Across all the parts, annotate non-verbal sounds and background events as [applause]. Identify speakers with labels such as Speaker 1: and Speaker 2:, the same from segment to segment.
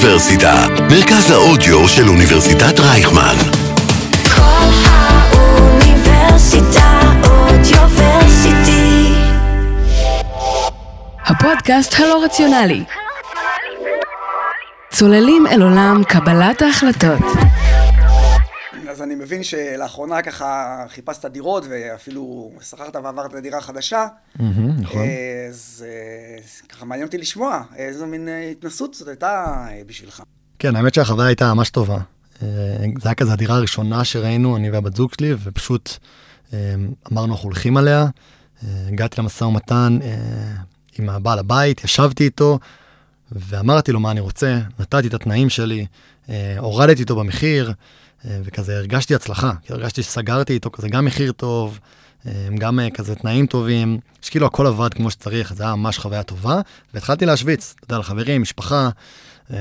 Speaker 1: האוניברסיטה, מרכז האודיו של אוניברסיטת רייכמן.
Speaker 2: כל האוניברסיטה אודיוורסיטי.
Speaker 3: הפודקאסט הלא רציונלי. צוללים אל עולם קבלת ההחלטות.
Speaker 4: אז אני מבין שלאחרונה ככה חיפשת דירות ואפילו שכרת ועברת לדירה חדשה.
Speaker 5: נכון.
Speaker 4: אה, אז אה, ככה מעניין אותי לשמוע איזו מין אה, התנסות זאת הייתה בשבילך.
Speaker 5: כן, האמת שהחוויה הייתה ממש טובה. זה היה כזה הדירה הראשונה שראינו, אני והבת זוג שלי, ופשוט אמרנו, אנחנו הולכים עליה. הגעתי למשא ומתן עם הבעל הבית, ישבתי איתו, ואמרתי לו מה אני רוצה, נתתי את התנאים שלי, הורדתי איתו במחיר, וכזה הרגשתי הצלחה, כי הרגשתי שסגרתי איתו כזה גם מחיר טוב, אה, גם אה, כזה תנאים טובים, שכאילו הכל עבד כמו שצריך, זה היה ממש חוויה טובה, והתחלתי להשוויץ, אתה יודע, לחברים, משפחה, אה,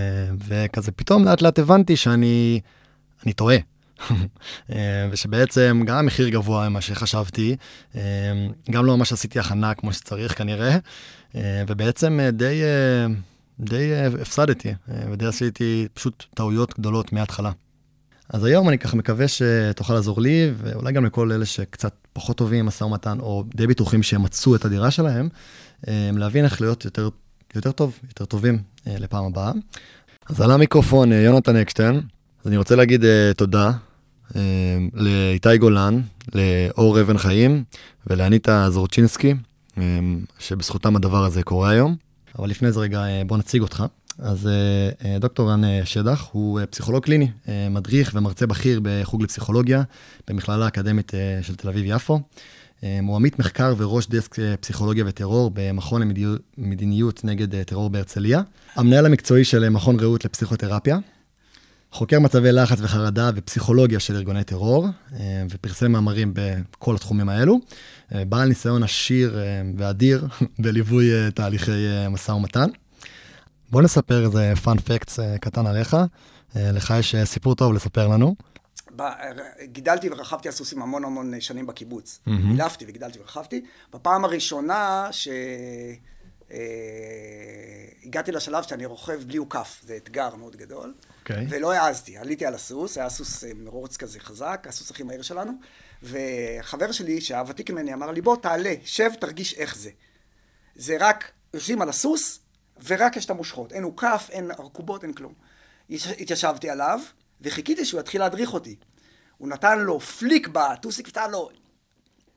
Speaker 5: וכזה פתאום לאט לאט הבנתי שאני אני טועה. [laughs] אה, ושבעצם גם המחיר גבוה ממה שחשבתי, אה, גם לא ממש עשיתי הכנה כמו שצריך כנראה, אה, ובעצם אה, די, אה, די אה, הפסדתי, אה, ודי עשיתי פשוט טעויות גדולות מההתחלה. אז היום אני ככה מקווה שתוכל לעזור לי, ואולי גם לכל אלה שקצת פחות טובים עם משא ומתן, או די בטוחים שהם מצאו את הדירה שלהם, אה, להבין איך להיות יותר, יותר טוב, יותר טובים אה, לפעם הבאה. אז על המיקרופון אה, יונתן אקשטיין, אז אני רוצה להגיד תודה לאיתי גולן, לאור אבן חיים ולאניטה זורצ'ינסקי, שבזכותם הדבר הזה קורה היום. אבל לפני זה רגע, בוא נציג אותך. אז אה, אה, דוקטור רן אה, שדח הוא פסיכולוג קליני, מדריך ומרצה בכיר בחוג לפסיכולוגיה במכללה האקדמית של תל אביב-יפו. הוא עמית מחקר וראש דסק פסיכולוגיה וטרור במכון למדיניות נגד טרור בהרצליה. המנהל המקצועי של מכון רעות לפסיכותרפיה. חוקר מצבי לחץ וחרדה ופסיכולוגיה של ארגוני טרור, ופרסם מאמרים בכל התחומים האלו. בעל ניסיון עשיר ואדיר [laughs] בליווי תהליכי משא ומתן. בוא נספר איזה פאנ פקטס קטן עליך. אה, לך יש אה, סיפור טוב לספר לנו.
Speaker 4: ב- גידלתי ורכבתי על סוסים המון המון שנים בקיבוץ.
Speaker 5: מהמם.
Speaker 4: אילפתי וגידלתי ורכבתי. בפעם הראשונה שהגעתי לשלב שאני רוכב בלי עוקף, זה אתגר מאוד גדול.
Speaker 5: אוקיי.
Speaker 4: ולא העזתי, עליתי על הסוס, היה סוס אה, מרוץ כזה חזק, הסוס הכי מהיר שלנו, וחבר שלי, שהיה ותיק ממני, אמר לי, בוא, תעלה, שב, תרגיש איך זה. זה רק, יושבים על הסוס, ורק יש את המושכות. אין עוקף, אין ארכובות, אין כלום. התיישבתי עליו, וחיכיתי שהוא יתחיל להדריך אותי. הוא נתן לו פליק בטוסיק, נתן לו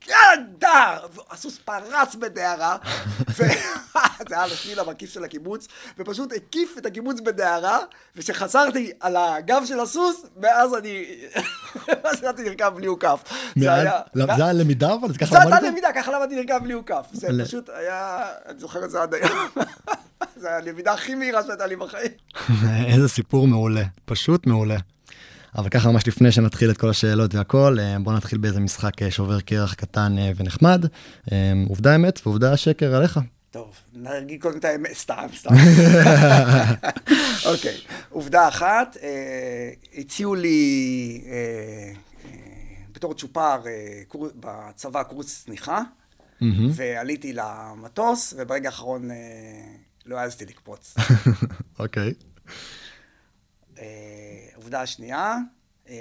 Speaker 4: ידר! הסוס פרץ בדהרה, [laughs] וזה [laughs] היה על השביל המקיף של הקיבוץ, ופשוט הקיף את הקיבוץ בדהרה, וכשחזרתי על הגב של הסוס, מאז אני... [laughs] מאז ידעתי לרכב בלי. זה היה...
Speaker 5: למה, זה היה למידה אבל? זה ככה
Speaker 4: זה הייתה? למידה, ככה למדתי לרכב בלי עוקף. זה פשוט היה... אני זוכר את זה עד היום. זה היה הלמידה הכי מהירה שהייתה לי בחיים. [laughs]
Speaker 5: איזה סיפור מעולה, פשוט מעולה. אבל ככה ממש לפני שנתחיל את כל השאלות והכל, אה, בואו נתחיל באיזה משחק אה, שובר קרח קטן אה, ונחמד. עובדה אמת ועובדה שקר עליך.
Speaker 4: טוב, נגיד קודם את האמת, סתם, סתם. [laughs] אוקיי, עובדה אחת, הציעו לי בתור צ'ופר בצבא קורס צניחה. ועליתי למטוס, וברגע האחרון לא העזתי לקפוץ. [laughs]
Speaker 5: אוקיי.
Speaker 4: אה, עובדה השנייה, אה,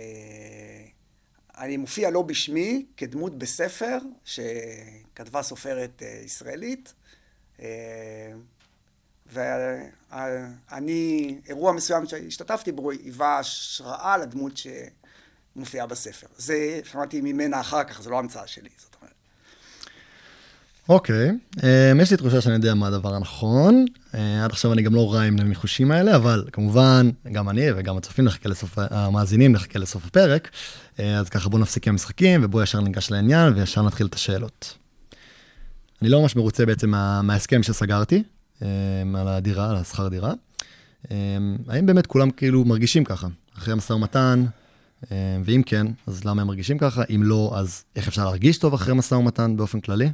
Speaker 4: אני מופיע לא בשמי, כדמות בספר שכתבה סופרת אה, ישראלית, ואני, אירוע מסוים שהשתתפתי בו, היווה השראה לדמות שמופיעה בספר. זה שמעתי ממנה אחר כך, זו לא המצאה שלי, זאת אומרת.
Speaker 5: אוקיי, אה, יש לי תחושה שאני יודע מה הדבר הנכון. אה, עד עכשיו אני גם לא רע עם הניחושים האלה, אבל כמובן, גם אני וגם הצופים נחכה לסוף, המאזינים נחכה לסוף הפרק. אה, אז ככה בואו נפסיק עם המשחקים ובואו ישר ניגש לעניין וישר נתחיל את השאלות. אני לא ממש מרוצה בעצם מה, מההסכם שסגרתי, על הדירה, על השכר דירה. האם באמת כולם כאילו מרגישים ככה, אחרי המשא ומתן? ואם כן, אז למה הם מרגישים ככה? אם לא, אז איך אפשר להרגיש טוב אחרי משא ומתן באופן כללי?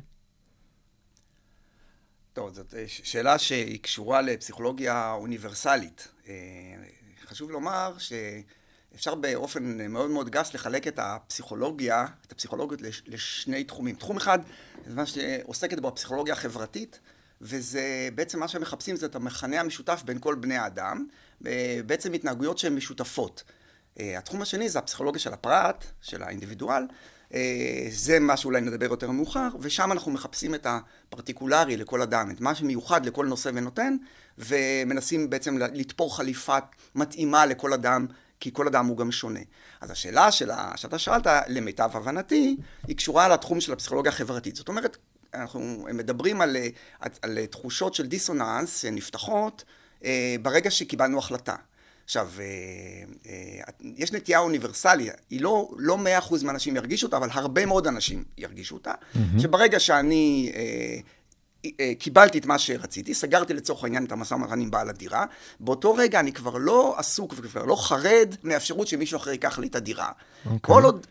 Speaker 4: טוב, זאת אה, שאלה שהיא קשורה לפסיכולוגיה אוניברסלית. אה, חשוב לומר שאפשר באופן מאוד מאוד גס לחלק את הפסיכולוגיה, את הפסיכולוגיות לש- לשני תחומים. תחום אחד זה מה שעוסקת בו הפסיכולוגיה החברתית, וזה בעצם מה שהם מחפשים זה את המכנה המשותף בין כל בני האדם, אה, בעצם התנהגויות שהן משותפות. התחום השני זה הפסיכולוגיה של הפרט, של האינדיבידואל, זה מה שאולי נדבר יותר מאוחר, ושם אנחנו מחפשים את הפרטיקולרי לכל אדם, את מה שמיוחד לכל נושא ונותן, ומנסים בעצם לתפור חליפה מתאימה לכל אדם, כי כל אדם הוא גם שונה. אז השאלה שלה, שאתה שאלת, למיטב הבנתי, היא קשורה לתחום של הפסיכולוגיה החברתית. זאת אומרת, אנחנו מדברים על, על, על תחושות של דיסוננס שנפתחות אה, ברגע שקיבלנו החלטה. עכשיו, אה, אה, יש נטייה אוניברסלית, היא לא, לא 100% מהאנשים ירגישו אותה, אבל הרבה מאוד אנשים ירגישו אותה, mm-hmm. שברגע שאני קיבלתי את מה שרציתי, סגרתי לצורך העניין את המשא ומתן עם בעל הדירה, באותו רגע אני כבר לא עסוק וכבר לא חרד מאפשרות שמישהו אחר ייקח לי את הדירה. Okay. אוקיי. כל עוד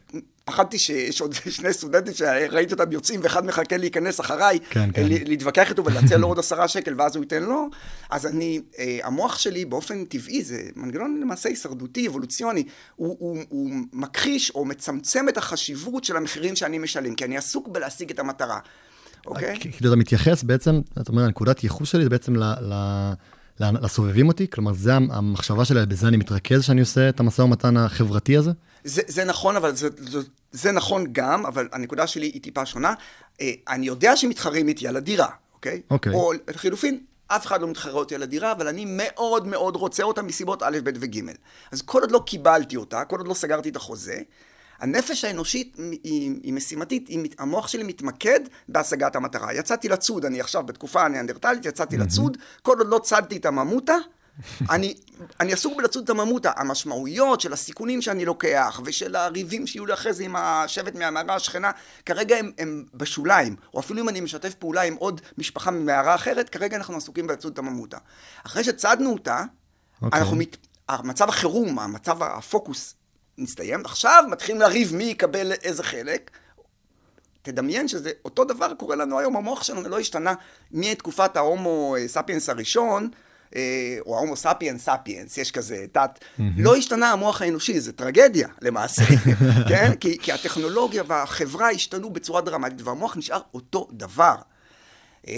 Speaker 4: פחדתי שיש עוד [laughs] שני סטודנטים שראיתי אותם יוצאים ואחד מחכה להיכנס אחריי, כן, כן. להתווכח איתו ולהציע לו עוד [laughs] עשרה שקל ואז הוא ייתן לו, אז אני, אה, המוח שלי באופן טבעי, זה מנגנון למעשה הישרדותי, אבולוציוני, הוא, הוא, הוא מכחיש או מצמצם את החשיבות של המחירים שאני משלם, כי אני עסוק בלהשיג את המטרה. אוקיי? כאילו
Speaker 5: אתה מתייחס בעצם, אתה אומר, הנקודת ייחוס שלי זה בעצם ל... ל... לסובבים אותי? כלומר, זה המחשבה שלי, בזה אני מתרכז, שאני עושה את המשא ומתן החברתי הזה?
Speaker 4: זה, זה נכון, אבל זה, זה, זה נכון גם, אבל הנקודה שלי היא טיפה שונה. אה, אני יודע שמתחרים איתי על הדירה, אוקיי?
Speaker 5: אוקיי.
Speaker 4: או לחילופין, אף אחד לא מתחרה אותי על הדירה, אבל אני מאוד מאוד רוצה אותה מסיבות א', ב' וג'. אז כל עוד לא קיבלתי אותה, כל עוד לא סגרתי את החוזה, הנפש האנושית היא, היא משימתית, היא, המוח שלי מתמקד בהשגת המטרה. יצאתי לצוד, אני עכשיו בתקופה הניאנדרטלית, יצאתי mm-hmm. לצוד, כל עוד לא צדתי את הממותה, אני, אני עסוק בלצוד את הממותה. המשמעויות של הסיכונים שאני לוקח, ושל הריבים שיהיו לי אחרי זה עם השבט מהמערה השכנה, כרגע הם, הם בשוליים. או אפילו אם אני משתף פעולה עם עוד משפחה ממערה אחרת, כרגע אנחנו עסוקים בלצוד את הממותה. אחרי שצדנו אותה, okay. אוקיי. אנחנו מת... מצב החירום, המצב הפוקוס נסתיים, עכשיו מתחילים לריב מי יקבל איזה חלק. תדמיין שזה אותו דבר קורה לנו היום, המוח שלנו לא השתנה מתקופת ההומו ספיאנס הראשון, או ההומו ספיאנס ספיאנס, יש כזה תת. לא השתנה המוח האנושי, זה טרגדיה למעשה, [laughs] כן? כי, כי הטכנולוגיה והחברה השתנו בצורה דרמטית, והמוח נשאר אותו דבר. אה,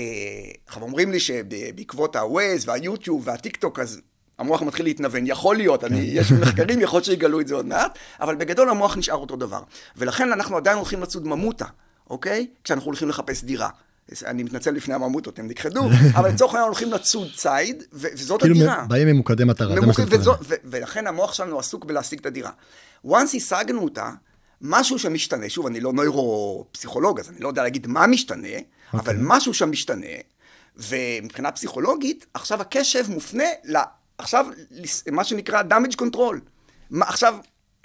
Speaker 4: עכשיו אומרים לי שבעקבות ה-Waze והיוטיוב והטיק טוק, אז המוח מתחיל להתנוון, יכול להיות, אני, כן. יש [laughs] מחקרים, יכול להיות שיגלו את זה עוד מעט, אבל בגדול המוח נשאר אותו דבר. ולכן אנחנו עדיין הולכים לצוד ממוטה, אוקיי? כשאנחנו הולכים לחפש דירה. אני מתנצל לפני הממוטות, הם נכחדו, [laughs] אבל לצורך העניין הולכים לצוד ציד, וזאת
Speaker 5: כאילו
Speaker 4: הדירה.
Speaker 5: כאילו באים ממוקדי מטרה,
Speaker 4: זה מה שאתה מתכוון. ולכן המוח שלנו עסוק בלהשיג את הדירה. once השגנו אותה, משהו שם משתנה, שוב, אני לא נוירו-פסיכולוג, אז אני לא יודע להגיד מה משתנה, אבל אוקיי. משהו שם משתנה, ומבחינה פסיכולוגית, עכשיו הקשב מופנה עכשיו, מה שנקרא damage control. מה, עכשיו,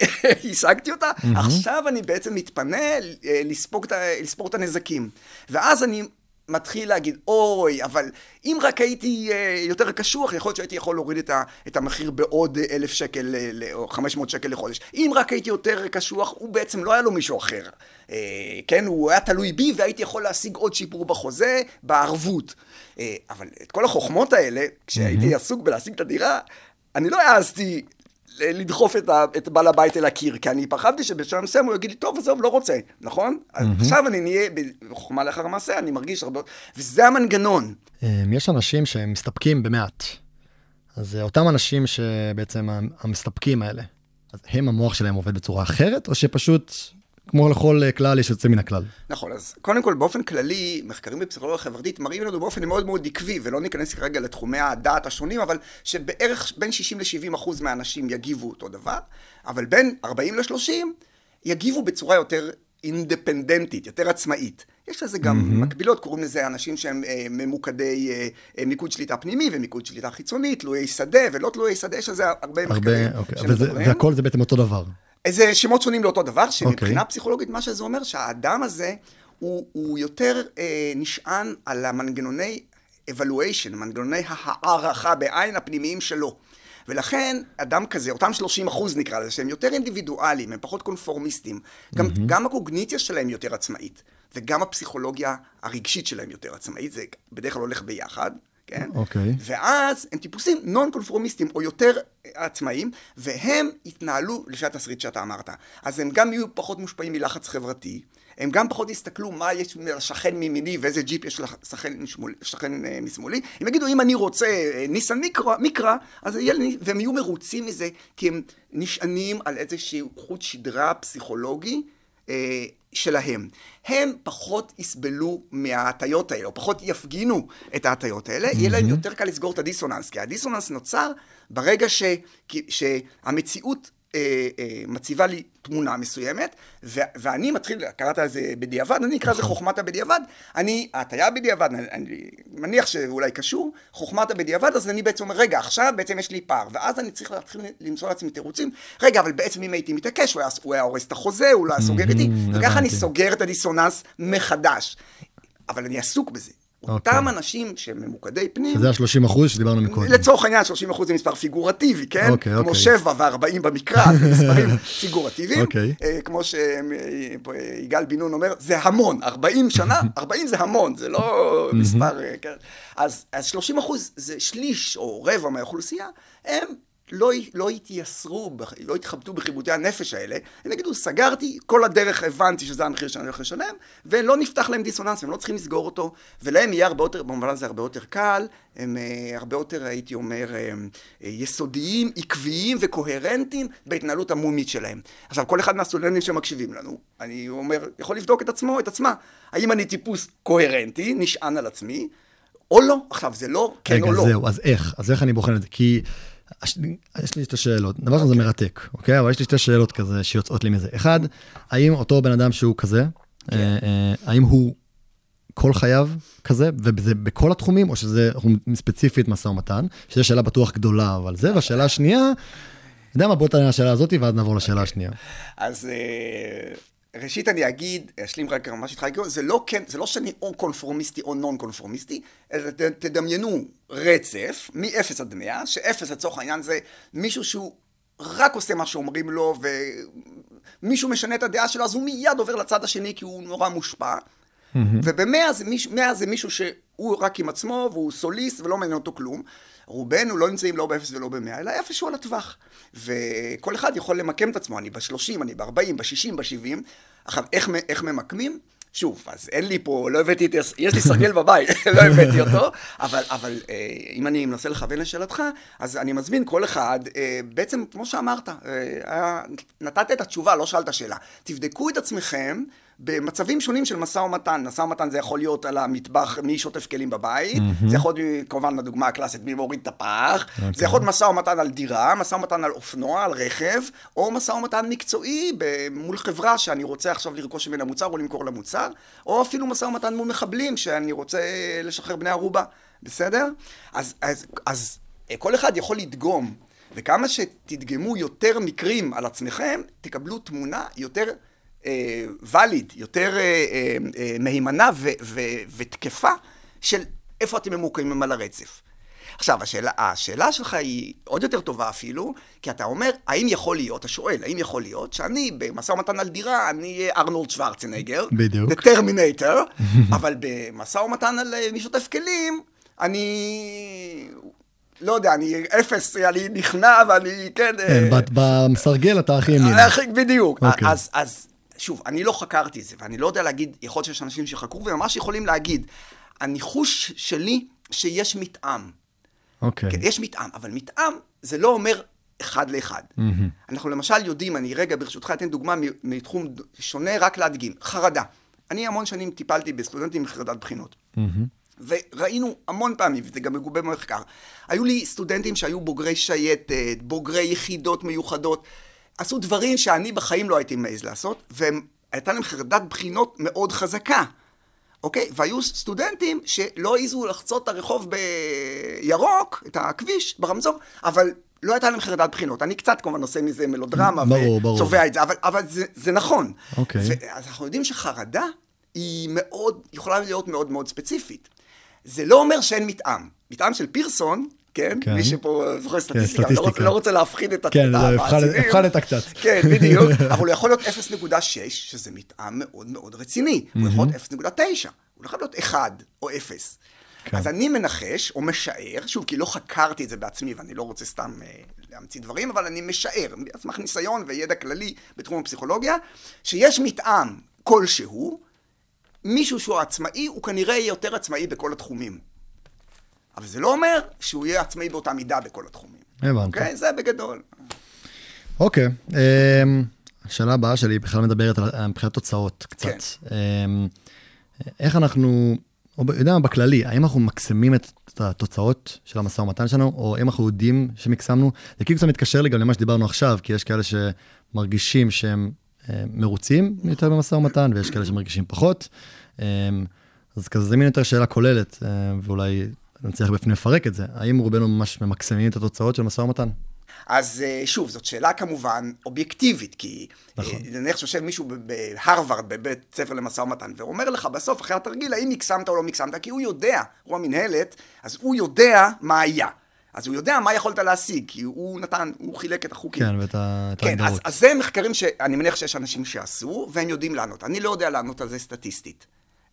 Speaker 4: [laughs] השגתי אותה, mm-hmm. עכשיו אני בעצם מתפנה אה, לספוג, לספוג את הנזקים. ואז אני מתחיל להגיד, אוי, אבל אם רק הייתי אה, יותר קשוח, יכול להיות שהייתי יכול להוריד את, ה, את המחיר בעוד אלף שקל או חמש מאות שקל לחודש. אם רק הייתי יותר קשוח, הוא בעצם לא היה לו מישהו אחר. אה, כן, הוא היה תלוי בי והייתי יכול להשיג עוד שיפור בחוזה, בערבות. אה, אבל את כל החוכמות האלה, כשהייתי עסוק בלהשיג את הדירה, אני לא העזתי לדחוף את, ה, את בעל הבית אל הקיר, כי אני פחדתי שבשלב מסוים הוא יגיד לי, טוב, עזוב, לא רוצה, נכון? Mm-hmm. עכשיו אני נהיה, בחוכמה לאחר המעשה, אני מרגיש הרבה... וזה המנגנון.
Speaker 5: אמ, יש אנשים שמסתפקים במעט. אז אותם אנשים שבעצם המסתפקים האלה, אז הם המוח שלהם עובד בצורה אחרת, או שפשוט כמו לכל אה, כלל יש יוצא מן הכלל.
Speaker 4: נכון, אז קודם כל באופן כללי, מחקרים בפסיכולוגיה חברתית מראים לנו באופן מאוד מאוד עקבי, ולא ניכנס כרגע לתחומי הדעת השונים, אבל שבערך בין 60 ל-70 אחוז מהאנשים יגיבו אותו דבר, אבל בין 40 ל-30 יגיבו בצורה יותר אינדפנדנטית, יותר עצמאית. יש לזה גם mm-hmm. מקבילות, קוראים לזה אנשים שהם אה, ממוקדי אה, אה, מיקוד שליטה פנימי ומיקוד שליטה חיצונית, תלויי שדה ולא תלויי שדה, יש לזה הרבה, הרבה מחקרים.
Speaker 5: אוקיי. וזה, והכל זה בעצם אותו דבר.
Speaker 4: איזה שמות שונים לאותו דבר, שמבחינה okay. אוקיי. פסיכולוגית מה שזה אומר שהאדם הזה הוא, הוא יותר אה, נשען על המנגנוני evaluation, מנגנוני הערכה בעין הפנימיים שלו. ולכן אדם כזה, אותם 30 אחוז נקרא לזה, שהם יותר אינדיבידואליים, הם פחות קונפורמיסטים, גם, mm-hmm. גם הקוגניציה שלהם יותר עצמאית, וגם הפסיכולוגיה הרגשית שלהם יותר עצמאית, זה בדרך כלל הולך ביחד, כן?
Speaker 5: אוקיי.
Speaker 4: ואז הם טיפוסים נון קונפורמיסטים, או יותר עצמאיים, והם יתנהלו לפי התסריט שאתה אמרת. אז הם גם יהיו פחות מושפעים מלחץ חברתי, הם גם פחות יסתכלו מה יש לשכן מימיני ואיזה ג'יפ יש לשכן אה, משמאלי. הם יגידו, אם אני רוצה אה, ניסן מיקרא, מיקרא, אז יהיה לי, והם יהיו מרוצים מזה, כי הם נשענים על איזשהו חוט שדרה פסיכולוגי. שלהם. הם פחות יסבלו מההטיות האלה, או פחות יפגינו את ההטיות האלה, mm-hmm. יהיה להם יותר קל לסגור את הדיסוננס, כי הדיסוננס נוצר ברגע ש, שהמציאות אה, אה, מציבה לי תמונה מסוימת, ו- ואני מתחיל, קראת לזה בדיעבד, אני אקרא לזה נכון. חוכמת הבדיעבד, אני, ההטייה בדיעבד, אני, אני מניח שאולי קשור, חוכמת הבדיעבד, אז אני בעצם אומר, רגע, עכשיו בעצם יש לי פער, ואז אני צריך להתחיל למצוא לעצמי תירוצים, רגע, אבל בעצם אם הייתי מתעקש, הוא היה, הוא היה הורס את החוזה, הוא לא היה סוגר איתי, וככה אני סוגר את הדיסוננס מחדש. אבל אני עסוק בזה. אותם. אוקיי. אנשים שהם ממוקדי פנים...
Speaker 5: שזה ה-30 אחוז שדיברנו מקודם.
Speaker 4: לצורך העניין, 30 אחוז זה מספר פיגורטיבי, כן? Okay, אוקיי, כמו 7 אוקיי. ו-40 במקרא, זה מספרים [laughs] פיגורטיביים. Okay. אה, כמו שיגאל בן נון אומר, זה המון, 40 שנה, [laughs] 40 זה המון, זה לא מספר... אה, כן? אז, אז 30 אחוז זה שליש או רבע מהאוכלוסייה, הם לא, לא יתייסרו, לא יתחבטו בחיבוטי הנפש האלה, הם יגידו, סגרתי, כל הדרך הבנתי שזה המחיר שאני הולך לשלם, ולא נפתח להם דיסוננס, הם לא צריכים לסגור אותו, ולהם יהיה הרבה יותר, במובן הזה הרבה יותר קל, הם uh, הרבה יותר, הייתי אומר, uh, יסודיים, עקביים וקוהרנטיים בהתנהלות המומית שלהם. עכשיו, כל אחד מהסטודנטים שמקשיבים לנו, אני אומר, יכול לבדוק את עצמו, את עצמה. האם אני טיפוס קוהרנטי, נשען על עצמי, או לא? עכשיו, זה לא כן
Speaker 5: רגע,
Speaker 4: או לא.
Speaker 5: רגע, זהו, אז איך? אז איך אני בוחן את זה? כי... יש לי שתי שאלות, דבר ראשון זה אוקיי. מרתק, אוקיי? אבל יש לי שתי שאלות כזה שיוצאות לי מזה. אחד, האם אותו בן אדם שהוא כזה, כן. אה, אה, האם הוא כל חייו כזה, וזה בכל התחומים, או שזה ספציפית משא ומתן, שזו שאלה בטוח גדולה, אבל זה, והשאלה השנייה, אתה יודע מה, בוא תענה לשאלה הזאת, ואז נעבור לשאלה השנייה.
Speaker 4: אז אה, ראשית אני אגיד, אשלים רק מה שהתחלתי לקרוא, זה לא כן, זה לא שאני או קונפורמיסטי או נון קונפורמיסטי, אלא ת, תדמיינו רצף מ-0 עד 100, ש-0 לצורך העניין זה מישהו שהוא רק עושה מה שאומרים לו, ומישהו משנה את הדעה שלו, אז הוא מיד עובר לצד השני כי הוא נורא מושפע. Mm-hmm. ובמאה זה, מיש, זה מישהו שהוא רק עם עצמו, והוא סוליסט ולא מעניין אותו כלום. רובנו לא נמצאים לא באפס ולא במאה, אלא איפשהו על הטווח. וכל אחד יכול למקם את עצמו, אני בשלושים, אני בארבעים, בשישים, בשבעים. עכשיו, איך, איך ממקמים? שוב, אז אין לי פה, לא הבאתי את, יש לי סרגל [laughs] בבית, לא הבאתי אותו, אבל, אבל אה, אם אני מנסה לכוון לשאלתך, אז אני מזמין כל אחד, אה, בעצם, כמו שאמרת, אה, נתת את התשובה, לא שאלת שאלה. תבדקו את עצמכם במצבים שונים של משא ומתן. משא ומתן זה יכול להיות על המטבח, מי שוטף כלים בבית, mm-hmm. זה יכול להיות כמובן הדוגמה הקלאסית, מי מוריד את הפח, okay. זה אוקיי. יכול להיות משא ומתן על דירה, משא ומתן על אופנוע, על רכב, או משא ומתן מקצועי מול חברה שאני רוצה עכשיו לרכוש ממנה מוצר או למכור לה מוצר, או אפילו משא ומתן מול מחבלים שאני רוצה לשחרר בני ערובה, בסדר? אז, אז, אז כל אחד יכול לדגום, וכמה שתדגמו יותר מקרים על עצמכם, תקבלו תמונה יותר... ואליד, אה, יותר אה, אה, מהימנה ותקפה של איפה אתם ממוקמים על הרצף. עכשיו, השאלה, השאלה שלך היא עוד יותר טובה אפילו, כי אתה אומר, האם יכול להיות, אתה שואל, האם יכול להיות שאני במשא ומתן על דירה, אני אהיה ארנולד שוורצנגר,
Speaker 5: בדיוק,
Speaker 4: The Terminator, [laughs] אבל במשא ומתן על מי שוטף כלים, אני לא יודע, אני אפס, אני נכנע ואני, כן...
Speaker 5: כן, במסרגל אתה הכי ימין.
Speaker 4: בדיוק. אוקיי. אז, אז שוב, אני לא חקרתי את זה, ואני לא יודע להגיד, יכול להיות שיש אנשים שחקרו וממש יכולים להגיד, הניחוש שלי שיש מתאם.
Speaker 5: אוקיי. Okay.
Speaker 4: כן, יש מתאם, אבל מתאם זה לא אומר אחד לאחד. Mm-hmm. אנחנו למשל יודעים, אני רגע ברשותך אתן דוגמה מתחום שונה, רק להדגים, חרדה. אני המון שנים טיפלתי בסטודנטים עם חרדת בחינות. Mm-hmm. וראינו המון פעמים, וזה גם מגובה במחקר, היו לי סטודנטים שהיו בוגרי שייטת, בוגרי יחידות מיוחדות, עשו דברים שאני בחיים לא הייתי מעז לעשות, והייתה להם חרדת בחינות מאוד חזקה. אוקיי? והיו סטודנטים שלא העזו לחצות את הרחוב בירוק, את הכביש, ברמזור, אבל לא הייתה להם חרדת בחינות. אני קצת כמובן עושה מזה מלודרמה. וצובע את זה, אבל, אבל זה, זה נכון.
Speaker 5: אוקיי.
Speaker 4: אז אנחנו יודעים שחרדה היא מאוד, יכולה להיות מאוד מאוד ספציפית. זה לא אומר שאין מתאם. מתאם של פירסון כן? כן. מי שפה זוכר סטטיסטיקה, כן, סטטיסטיקה. לא, לא רוצה להפחיד את
Speaker 5: כן, הפחדת קצת.
Speaker 4: כן, בדיוק, [laughs] אבל הוא יכול להיות 0.6, שזה מתאם מאוד מאוד רציני. הוא יכול להיות 0.9, הוא לא יכול להיות 1 או 0. כן. אז אני מנחש, או משער, שוב, כי לא חקרתי את זה בעצמי, ואני לא רוצה סתם אה, להמציא דברים, אבל אני משער, על סמך ניסיון וידע כללי בתחום הפסיכולוגיה, שיש מתאם כלשהו, מישהו שהוא עצמאי, הוא כנראה יהיה יותר עצמאי בכל התחומים. אבל זה לא אומר שהוא יהיה עצמאי באותה מידה בכל התחומים.
Speaker 5: הבנתי.
Speaker 4: אוקיי? זה בגדול.
Speaker 5: אוקיי. אמ, השאלה הבאה שלי בכלל מדברת על מבחינת תוצאות קצת. כן. אמ, איך אנחנו, או יודע מה, בכללי, האם אנחנו מקסמים את התוצאות של המשא ומתן שלנו, או האם אנחנו יודעים שמקסמנו? זה כאילו קצת מתקשר לי גם למה שדיברנו עכשיו, כי יש כאלה שמרגישים שהם אה, מרוצים יותר במשא ומתן, ויש כאלה שמרגישים פחות. אמ, אז כזה זה מין יותר שאלה כוללת, אה, ואולי נצליח בפנים לפרק את זה. האם רובנו ממש ממקסמים את התוצאות של משא ומתן?
Speaker 4: אז אה, שוב, זאת שאלה כמובן אובייקטיבית, כי אה, נכון. נניח שיושב מישהו בהרווארד, בבית ספר למשא ומתן, ואומר לך בסוף, אחרי התרגיל, האם מקסמת או לא מקסמת, כי הוא יודע, הוא המנהלת, אז הוא יודע מה היה. אז הוא יודע מה יכולת להשיג, כי הוא נתן, הוא חילק את החוקים.
Speaker 5: כן, ואת
Speaker 4: כן, ההגדרות. אז, אז זה מחקרים שאני מניח שיש אנשים שעשו, והם יודעים לענות. אני לא יודע לענות על זה סטטיסטית.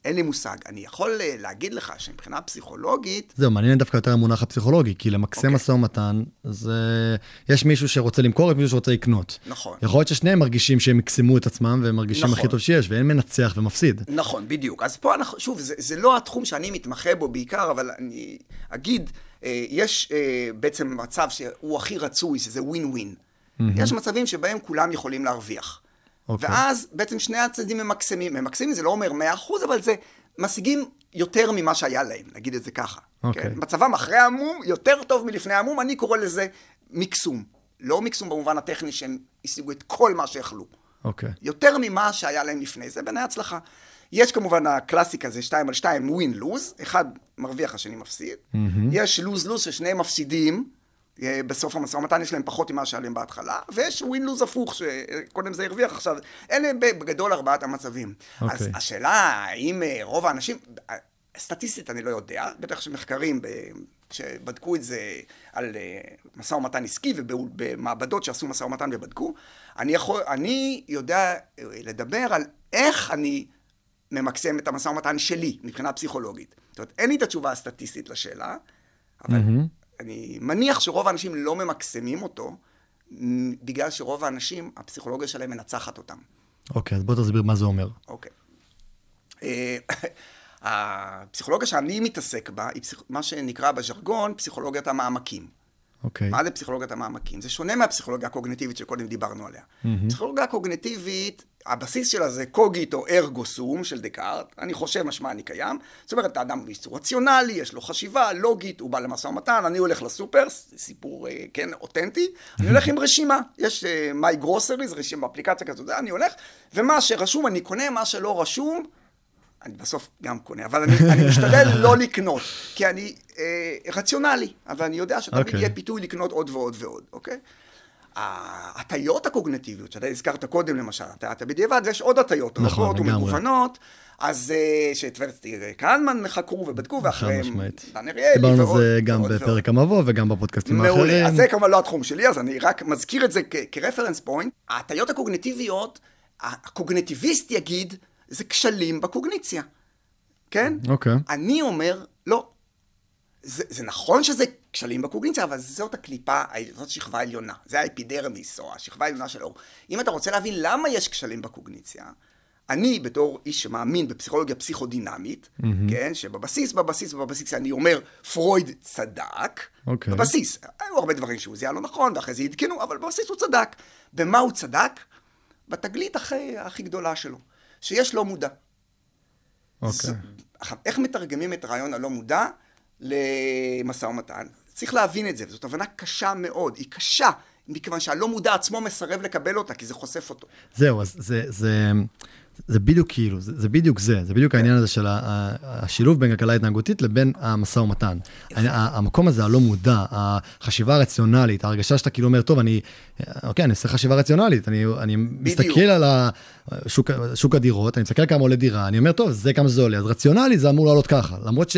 Speaker 4: אין לי מושג. אני יכול אה, להגיד לך שמבחינה פסיכולוגית...
Speaker 5: זהו, מעניין דווקא יותר המונח הפסיכולוגי, כי למקסם okay. אוקיי. משא ומתן, זה... יש מישהו שרוצה למכור ומישהו שרוצה לקנות.
Speaker 4: נכון.
Speaker 5: יכול להיות ששניהם מרגישים שהם מקסמו את עצמם, והם מרגישים נכון. הכי טוב שיש, ואין מנצח ומפסיד.
Speaker 4: נכון, בדיוק. אז פה אנחנו, שוב, זה, זה לא התחום שאני מתמחה בו בעיקר, אבל אני אגיד, אה, יש אה, בעצם מצב שהוא הכי רצוי, שזה ווין ווין. Mm-hmm. יש מצבים שבהם כולם יכולים להרוויח. Okay. אוקיי. ואז בעצם שני הצדדים ממקסמים. ממקסמים זה לא אומר 100%, אבל זה משיגים יותר ממה שהיה להם, נגיד את זה ככה. Okay. אוקיי. כן? מצבם אחרי המום יותר טוב מלפני המום, אני קורא לזה מקסום. לא מקסום במובן הטכני שהם השיגו את כל מה שיכלו.
Speaker 5: אוקיי. Okay.
Speaker 4: יותר ממה שהיה להם לפני זה, בעיניי הצלחה. יש כמובן הקלאסיקה, זה שתיים על שתיים, ווין לוז, אחד מרוויח, השני מפסיד. Mm-hmm. יש לוז ששניהם מפסידים, בסוף המשא ומתן יש להם פחות ממה שהיה להם בהתחלה, ויש ווין לוז הפוך, שקודם זה הרוויח עכשיו. אלה בגדול ארבעת המצבים. Okay. אז אוקיי. השאלה, האם אה, רוב האנשים, אה, סטטיסטית אני לא יודע, בטח שמחקרים שבדקו את זה על משא ומתן עסקי ובמעבדות שעשו משא ומתן ובדקו, אני, יכול, אני יודע לדבר על איך אני ממקסם את המשא ומתן שלי מבחינה פסיכולוגית. זאת אומרת, אין לי את התשובה הסטטיסטית לשאלה, אבל... Mm-hmm. אני מניח שרוב האנשים לא ממקסמים אותו, בגלל שרוב האנשים, הפסיכולוגיה שלהם מנצחת אותם.
Speaker 5: אוקיי, אז בוא תסביר מה זה אומר.
Speaker 4: אוקיי. אה, הפסיכולוגיה שאני מתעסק בה, היא פסיכ... מה שנקרא בז'רגון פסיכולוגיית המעמקים.
Speaker 5: אוקיי.
Speaker 4: מה זה פסיכולוגיית המעמקים? זה שונה מהפסיכולוגיה הקוגניטיבית שקודם דיברנו עליה. Mm-hmm. פסיכולוגיה הקוגניטיבית הבסיס שלה זה קוגיט או ארגו סום של דקארט, אני חושב משמע אני קיים, זאת אומרת האדם הוא רציונלי, יש לו חשיבה, לוגית, הוא בא למשא ומתן, אני הולך לסופר, סיפור אה, כן אותנטי, אני הולך עם רשימה, יש מיי uh, גרוסריז, רשימה באפליקציה כזאת, אני הולך, ומה שרשום אני קונה, מה שלא רשום, אני בסוף גם קונה, אבל אני, אני משתדל [laughs] לא לקנות, כי אני אה, רציונלי, אבל אני יודע שתמיד okay. אוקיי. יהיה פיתוי לקנות עוד ועוד ועוד, אוקיי? ההטיות הקוגנטיביות, שאתה הזכרת קודם למשל, הטעת בדיעבד, ויש עוד הטיות נכון, רבות ומגוונות, אז אה, שטברסטי קהלמן חקרו ובדקו, ואחריהם דן אריאלי.
Speaker 5: דיברנו על זה גם בפרק המבוא וגם בפודקאסטים האחרים.
Speaker 4: מעולה, אז זה כמובן לא התחום שלי, אז אני רק מזכיר את זה כרפרנס פוינט. ההטיות הקוגנטיביות, הקוגנטיביסט יגיד, זה כשלים בקוגניציה, כן?
Speaker 5: אוקיי.
Speaker 4: אני אומר, לא. זה, זה נכון שזה כשלים בקוגניציה, אבל זאת הקליפה, זאת שכבה עליונה. זה האפידרמיס, או השכבה העליונה של האור. אם אתה רוצה להבין למה יש כשלים בקוגניציה, אני בתור איש שמאמין בפסיכולוגיה פסיכודינמית, mm-hmm. כן, שבבסיס, בבסיס, בבסיס, אני אומר, פרויד צדק,
Speaker 5: okay. אוקיי.
Speaker 4: בבסיס, היו הרבה דברים שהוא זיהה לא נכון, ואחרי זה עדכנו, אבל בבסיס הוא צדק. במה הוא צדק? בתגלית הכי, הכי גדולה שלו, שיש לא מודע.
Speaker 5: אוקיי.
Speaker 4: Okay. איך מתרגמים את הרעיון הלא מודע? למשא ומתן. צריך להבין את זה, וזאת הבנה קשה מאוד, היא קשה, מכיוון שהלא מודע עצמו מסרב לקבל אותה, כי זה חושף אותו.
Speaker 5: זהו, אז זה, זה, זה בדיוק כאילו, זה, זה בדיוק זה, זה בדיוק העניין הזה של השילוב בין כלכלה התנהגותית לבין המשא ומתן. המקום הזה, הלא מודע, החשיבה הרציונלית, ההרגשה שאתה כאילו אומר, טוב, אני, אוקיי, אני עושה חשיבה רציונלית, אני, אני מסתכל על השוק, שוק הדירות, אני מסתכל כמה עולה דירה, אני אומר, טוב, זה כמה זה עולה, אז רציונלי זה אמור לעלות ככה, למרות ש...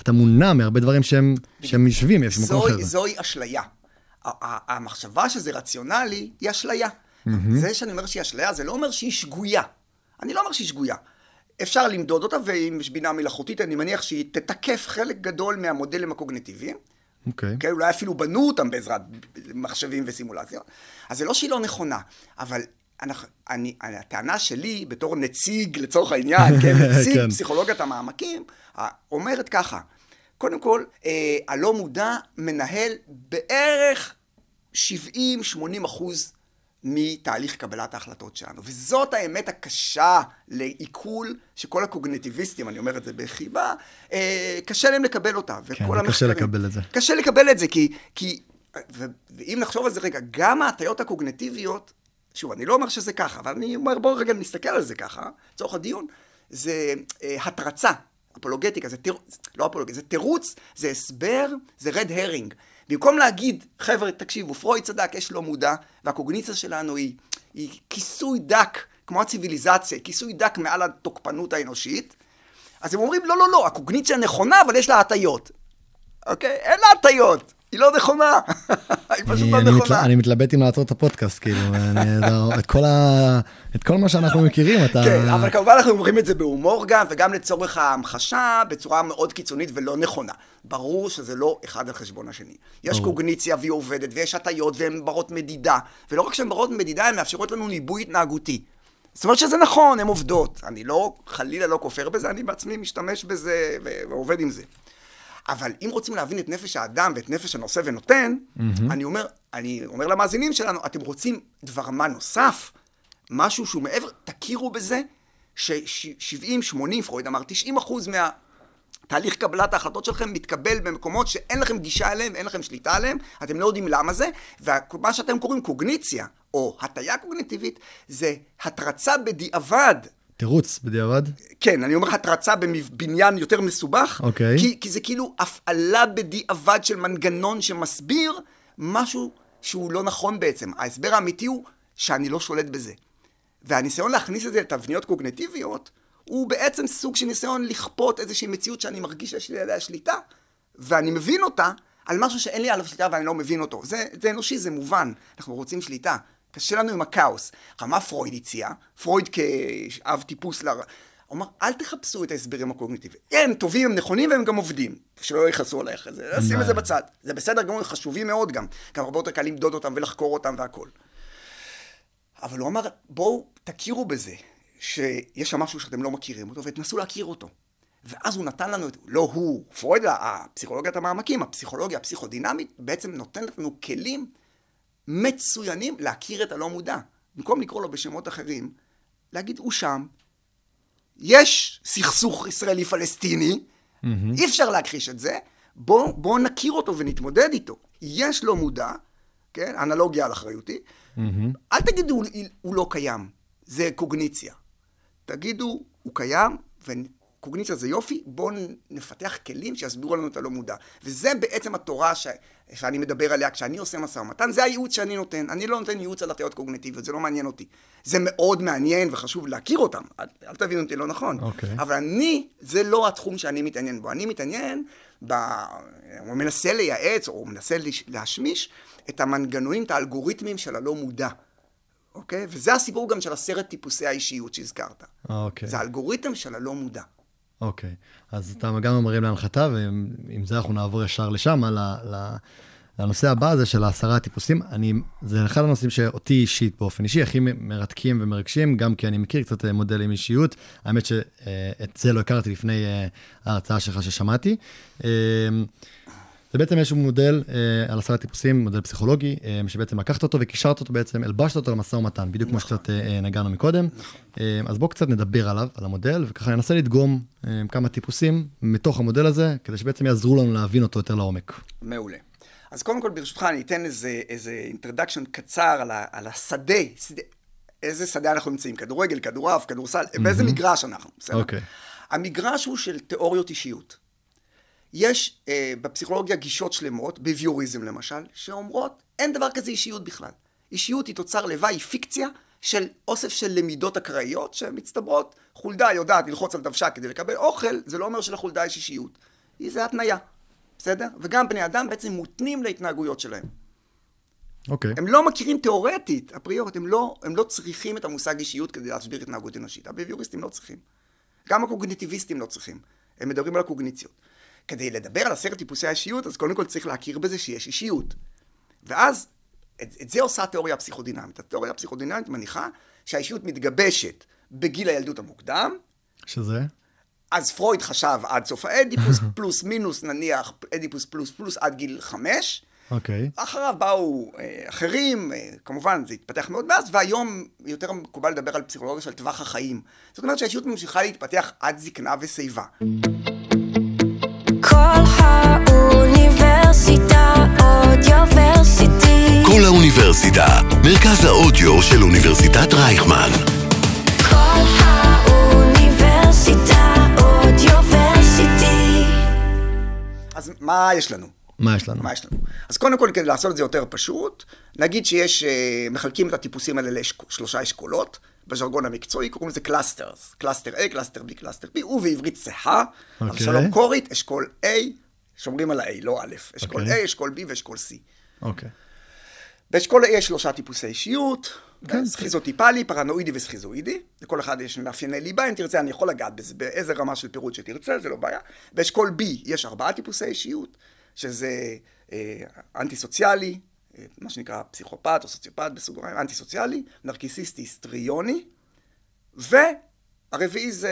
Speaker 5: אתה מונע מהרבה דברים שהם, שהם יושבים, יש מקום אחר.
Speaker 4: זוהי אשליה. המחשבה שזה רציונלי היא אשליה. Mm-hmm. זה שאני אומר שהיא אשליה, זה לא אומר שהיא שגויה. אני לא אומר שהיא שגויה. אפשר למדוד אותה, ואם יש בינה מלאכותית, אני מניח שהיא תתקף חלק גדול מהמודלים הקוגניטיביים.
Speaker 5: אוקיי.
Speaker 4: כן, אולי אפילו בנו אותם בעזרת מחשבים וסימולציות. אז זה לא שהיא לא נכונה, אבל אנחנו, אני, הטענה שלי, בתור נציג, לצורך העניין, כן, [laughs] נציג
Speaker 5: כן.
Speaker 4: פסיכולוגיית המעמקים, אומרת ככה, קודם כל, אה, הלא מודע מנהל בערך 70-80 אחוז מתהליך קבלת ההחלטות שלנו. וזאת האמת הקשה לעיכול שכל הקוגניטיביסטים, אני אומר את זה בחיבה, אה, קשה להם לקבל אותה.
Speaker 5: כן, קשה
Speaker 4: המחקרים-
Speaker 5: לקבל את זה.
Speaker 4: קשה לקבל את זה, כי... כי ואם נחשוב על זה רגע, גם ההטיות הקוגנטיביות, שוב, אני לא אומר שזה ככה, אבל אני אומר, בואו רגע נסתכל על זה ככה, לצורך הדיון, זה אה, התרצה, אפולוגטיקה, זה תיר... לא אפולוגטיקה, זה תירוץ, זה הסבר, זה רד הרינג. במקום להגיד, חבר'ה, תקשיבו, פרויד צדק, יש לא מודע, והקוגניציה שלנו היא, היא כיסוי דק, כמו הציוויליזציה, כיסוי דק מעל התוקפנות האנושית, אז הם אומרים, לא, לא, לא, הקוגניציה נכונה, אבל יש לה הטיות. אוקיי? אין לה הטיות, היא לא נכונה. [laughs] היא פשוט לא. נכונה.
Speaker 5: אני מתלבט אם לעצור את הפודקאסט, כאילו, את, כל מה שאנחנו מכירים, אתה...
Speaker 4: כן, אבל כמובן אנחנו אומרים את זה בהומור גם, וגם לצורך ההמחשה, בצורה מאוד קיצונית ולא נכונה. ברור שזה לא אחד על חשבון השני. יש. קוגניציה והיא עובדת, ויש הטיות והן ברות מדידה. ולא רק שהן ברות מדידה, הן מאפשרות לנו ניבוי התנהגותי. זאת אומרת שזה נכון, הן עובדות. אני לא, חלילה לא כופר בזה, אני בעצמי משתמש בזה ועובד עם זה. אבל אם רוצים להבין את נפש האדם ואת נפש הנושא ונותן, mm-hmm. אני אומר, אני אומר למאזינים שלנו, אתם רוצים דבר מה נוסף? משהו שהוא מעבר, תכירו בזה ש-70, 80, פרויד אמר, 90 אחוז מהתהליך קבלת ההחלטות שלכם מתקבל במקומות שאין לכם גישה אליהם ואין לכם שליטה עליהם, אתם לא יודעים למה זה, ומה שאתם קוראים קוגניציה, או הטיה קוגניטיבית, זה התרצה בדיעבד
Speaker 5: תירוץ בדיעבד.
Speaker 4: כן, אני אומר התרצה בבניין יותר מסובך,
Speaker 5: אוקיי.
Speaker 4: כי, כי זה כאילו הפעלה בדיעבד של מנגנון שמסביר משהו שהוא לא נכון בעצם. ההסבר האמיתי הוא שאני לא שולט בזה. והניסיון להכניס את זה לתבניות קוגנטיביות, הוא בעצם סוג של ניסיון לכפות איזושהי מציאות שאני מרגיש שיש לי עליה שליטה, ואני מבין אותה על משהו שאין לי עליו שליטה ואני לא מבין אותו. זה, זה אנושי, זה מובן, אנחנו רוצים שליטה. קשה לנו עם הכאוס. עכשיו, מה פרויד הציע? פרויד כאב טיפוס ל... הוא אמר, אל תחפשו את ההסברים הקוגניטיביים. הם טובים, הם נכונים והם גם עובדים. שלא יכעסו עליך, זה, שים את זה בצד. זה בסדר גמור, חשובים מאוד גם. גם הרבה יותר קל למדוד אותם ולחקור אותם והכל. אבל הוא אמר, בואו תכירו בזה, שיש שם משהו שאתם לא מכירים אותו, ותנסו להכיר אותו. ואז הוא נתן לנו, את, לא הוא, פרויד, הפסיכולוגיית המעמקים, הפסיכולוגיה הפסיכודינמית, בעצם נותנת לנו כלים מצוינים להכיר את הלא מודע. במקום לקרוא לו בשמות אחרים, להגיד, הוא שם, יש סכסוך ישראלי-פלסטיני, mm-hmm. אי אפשר להכחיש את זה, בואו בוא נכיר אותו ונתמודד איתו. יש לא מודע, כן, אנלוגיה על אחריותי, mm-hmm. אל תגידו, הוא, הוא לא קיים, זה קוגניציה. תגידו, הוא קיים, וקוגניציה זה יופי, בואו נפתח כלים שיסבירו לנו את הלא מודע. וזה בעצם התורה ש... שאני מדבר עליה כשאני עושה משא ומתן, זה הייעוץ שאני נותן. אני לא נותן ייעוץ על הטיות קוגניטיביות, זה לא מעניין אותי. זה מאוד מעניין וחשוב להכיר אותם, אל, אל תבינו אותי לא נכון.
Speaker 5: אוקיי.
Speaker 4: אבל אני, זה לא התחום שאני מתעניין בו. אני מתעניין, ב... הוא מנסה לייעץ, או מנסה להשמיש את המנגנונים, את האלגוריתמים של הלא מודע. אוקיי? וזה הסיפור גם של עשרת טיפוסי האישיות שהזכרת.
Speaker 5: אוקיי.
Speaker 4: זה האלגוריתם של הלא מודע.
Speaker 5: אוקיי. אז אתה גם מרים להנחתה, ועם זה אנחנו נעבור ישר לשם, לנושא הבא הזה של העשרה הטיפוסים. אני, זה אחד הנושאים שאותי אישית, באופן אישי, הכי מרתקים ומרגשים, גם כי אני מכיר קצת מודלים אישיות. האמת שאת זה לא הכרתי לפני אה, ההרצאה שלך ששמעתי. זה בעצם איזשהו מודל אה, על עשרה טיפוסים, מודל פסיכולוגי, אה, שבעצם לקחת אותו וקישרת אותו בעצם, הלבשת אותו למשא ומתן, בדיוק כמו שקצת אה, נגענו מקודם. אה, אז בואו קצת נדבר עליו, על המודל, וככה ננסה לדגום אה, כמה טיפוסים מתוך המודל הזה, כדי שבעצם יעזרו לנו להבין אותו יותר לעומק.
Speaker 4: מעולה. אז קודם כל, ברשותך, אני אתן איזה, איזה אינטרדקשן קצר על, ה, על השדה, שדה, איזה שדה אנחנו נמצאים, כדורגל, כדורעף, כדורסל, mm-hmm. באיזה מגרש אנחנו, בסדר?
Speaker 5: אוקיי. Okay.
Speaker 4: המגרש הוא של תיאוריות אישיות. יש אה, בפסיכולוגיה גישות שלמות, בביוריזם למשל, שאומרות אין דבר כזה אישיות בכלל. אישיות היא תוצר לוואי, היא פיקציה של אוסף של למידות אקראיות שמצטברות. חולדה יודעת ללחוץ על דוושה כדי לקבל אוכל, זה לא אומר שלחולדה יש אישיות. היא זה התניה, בסדר? וגם בני אדם בעצם מותנים להתנהגויות שלהם.
Speaker 5: אוקיי. Okay.
Speaker 4: הם לא מכירים תיאורטית, אפריורית, הם לא, הם לא צריכים את המושג אישיות כדי להסביר התנהגות אנושית. הביביוריסטים לא צריכים. גם הקוגניטיביסטים לא צריכים. הם מדברים על הקוגניציות. כדי לדבר על עשרת טיפוסי האישיות, אז קודם כל צריך להכיר בזה שיש אישיות. ואז, את, את זה עושה התיאוריה הפסיכודינמית. התיאוריה הפסיכודינמית מניחה שהאישיות מתגבשת בגיל הילדות המוקדם,
Speaker 5: שזה?
Speaker 4: אז פרויד חשב עד סוף האדיפוס, [laughs] פלוס מינוס נניח אדיפוס פלוס פלוס עד גיל חמש.
Speaker 5: אוקיי.
Speaker 4: אחריו באו אה, אחרים, אה, כמובן זה התפתח מאוד מאז, והיום יותר מקובל לדבר על פסיכולוגיה של טווח החיים. זאת אומרת שהאישיות ממשיכה להתפתח עד זקנה ושיבה.
Speaker 2: כל האוניברסיטה אודיוורסיטי.
Speaker 1: כל האוניברסיטה, מרכז האודיו של אוניברסיטת רייכמן.
Speaker 2: כל האוניברסיטה אודיוורסיטי.
Speaker 4: אז מה יש לנו?
Speaker 5: מה יש לנו?
Speaker 4: מה יש לנו? אז קודם כל, כדי לעשות את זה יותר פשוט, נגיד שיש, אה, מחלקים את הטיפוסים האלה לשלושה אשכולות, בז'רגון המקצועי קוראים לזה clusters. cluster A, cluster B, cluster B, ובעברית צחה,
Speaker 5: אוקיי.
Speaker 4: אבשלום קור ית, אשכול A, שומרים על ה-A, לא א', אשכול
Speaker 5: אוקיי.
Speaker 4: A, אשכול B ואשכול C.
Speaker 5: אוקיי.
Speaker 4: באשכול A יש שלושה טיפוסי אישיות,
Speaker 5: כן.
Speaker 4: סכיזוטיפלי, פרנואידי וסכיזואידי. לכל אחד יש מאפייני ליבה, אם תרצה אני יכול לגעת בזה באיזה רמה של פירוט שתרצה, זה לא בעיה. באשכול B יש ארבעה טיפוסי אישיות, שזה אה, אנטי סוציאלי, אה, מה שנקרא פסיכופת או סוציופת בסוגריים, אנטי סוציאלי, נרקיסיסטי, סטריוני, והרביעי זה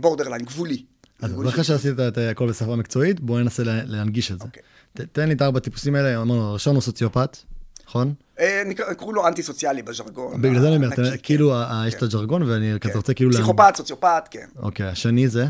Speaker 4: בורדרליין, גבולי.
Speaker 5: אז אחרי שעשית את הכל בשפה מקצועית, בואו ננסה לה- להנגיש את זה.
Speaker 4: אוקיי.
Speaker 5: ת- תן לי את הארבע טיפוסים האלה, אמרנו, הראשון הוא סוציופט, נכון?
Speaker 4: אה, קראו לו אנטי סוציאלי בז'רגון.
Speaker 5: בגלל זה אני אומר,
Speaker 4: כן.
Speaker 5: כאילו יש את הג'רגון, ואני כזה
Speaker 4: כן.
Speaker 5: רוצה כאילו...
Speaker 4: פסיכופת, סוציופת, כן.
Speaker 5: אוקיי, השני זה?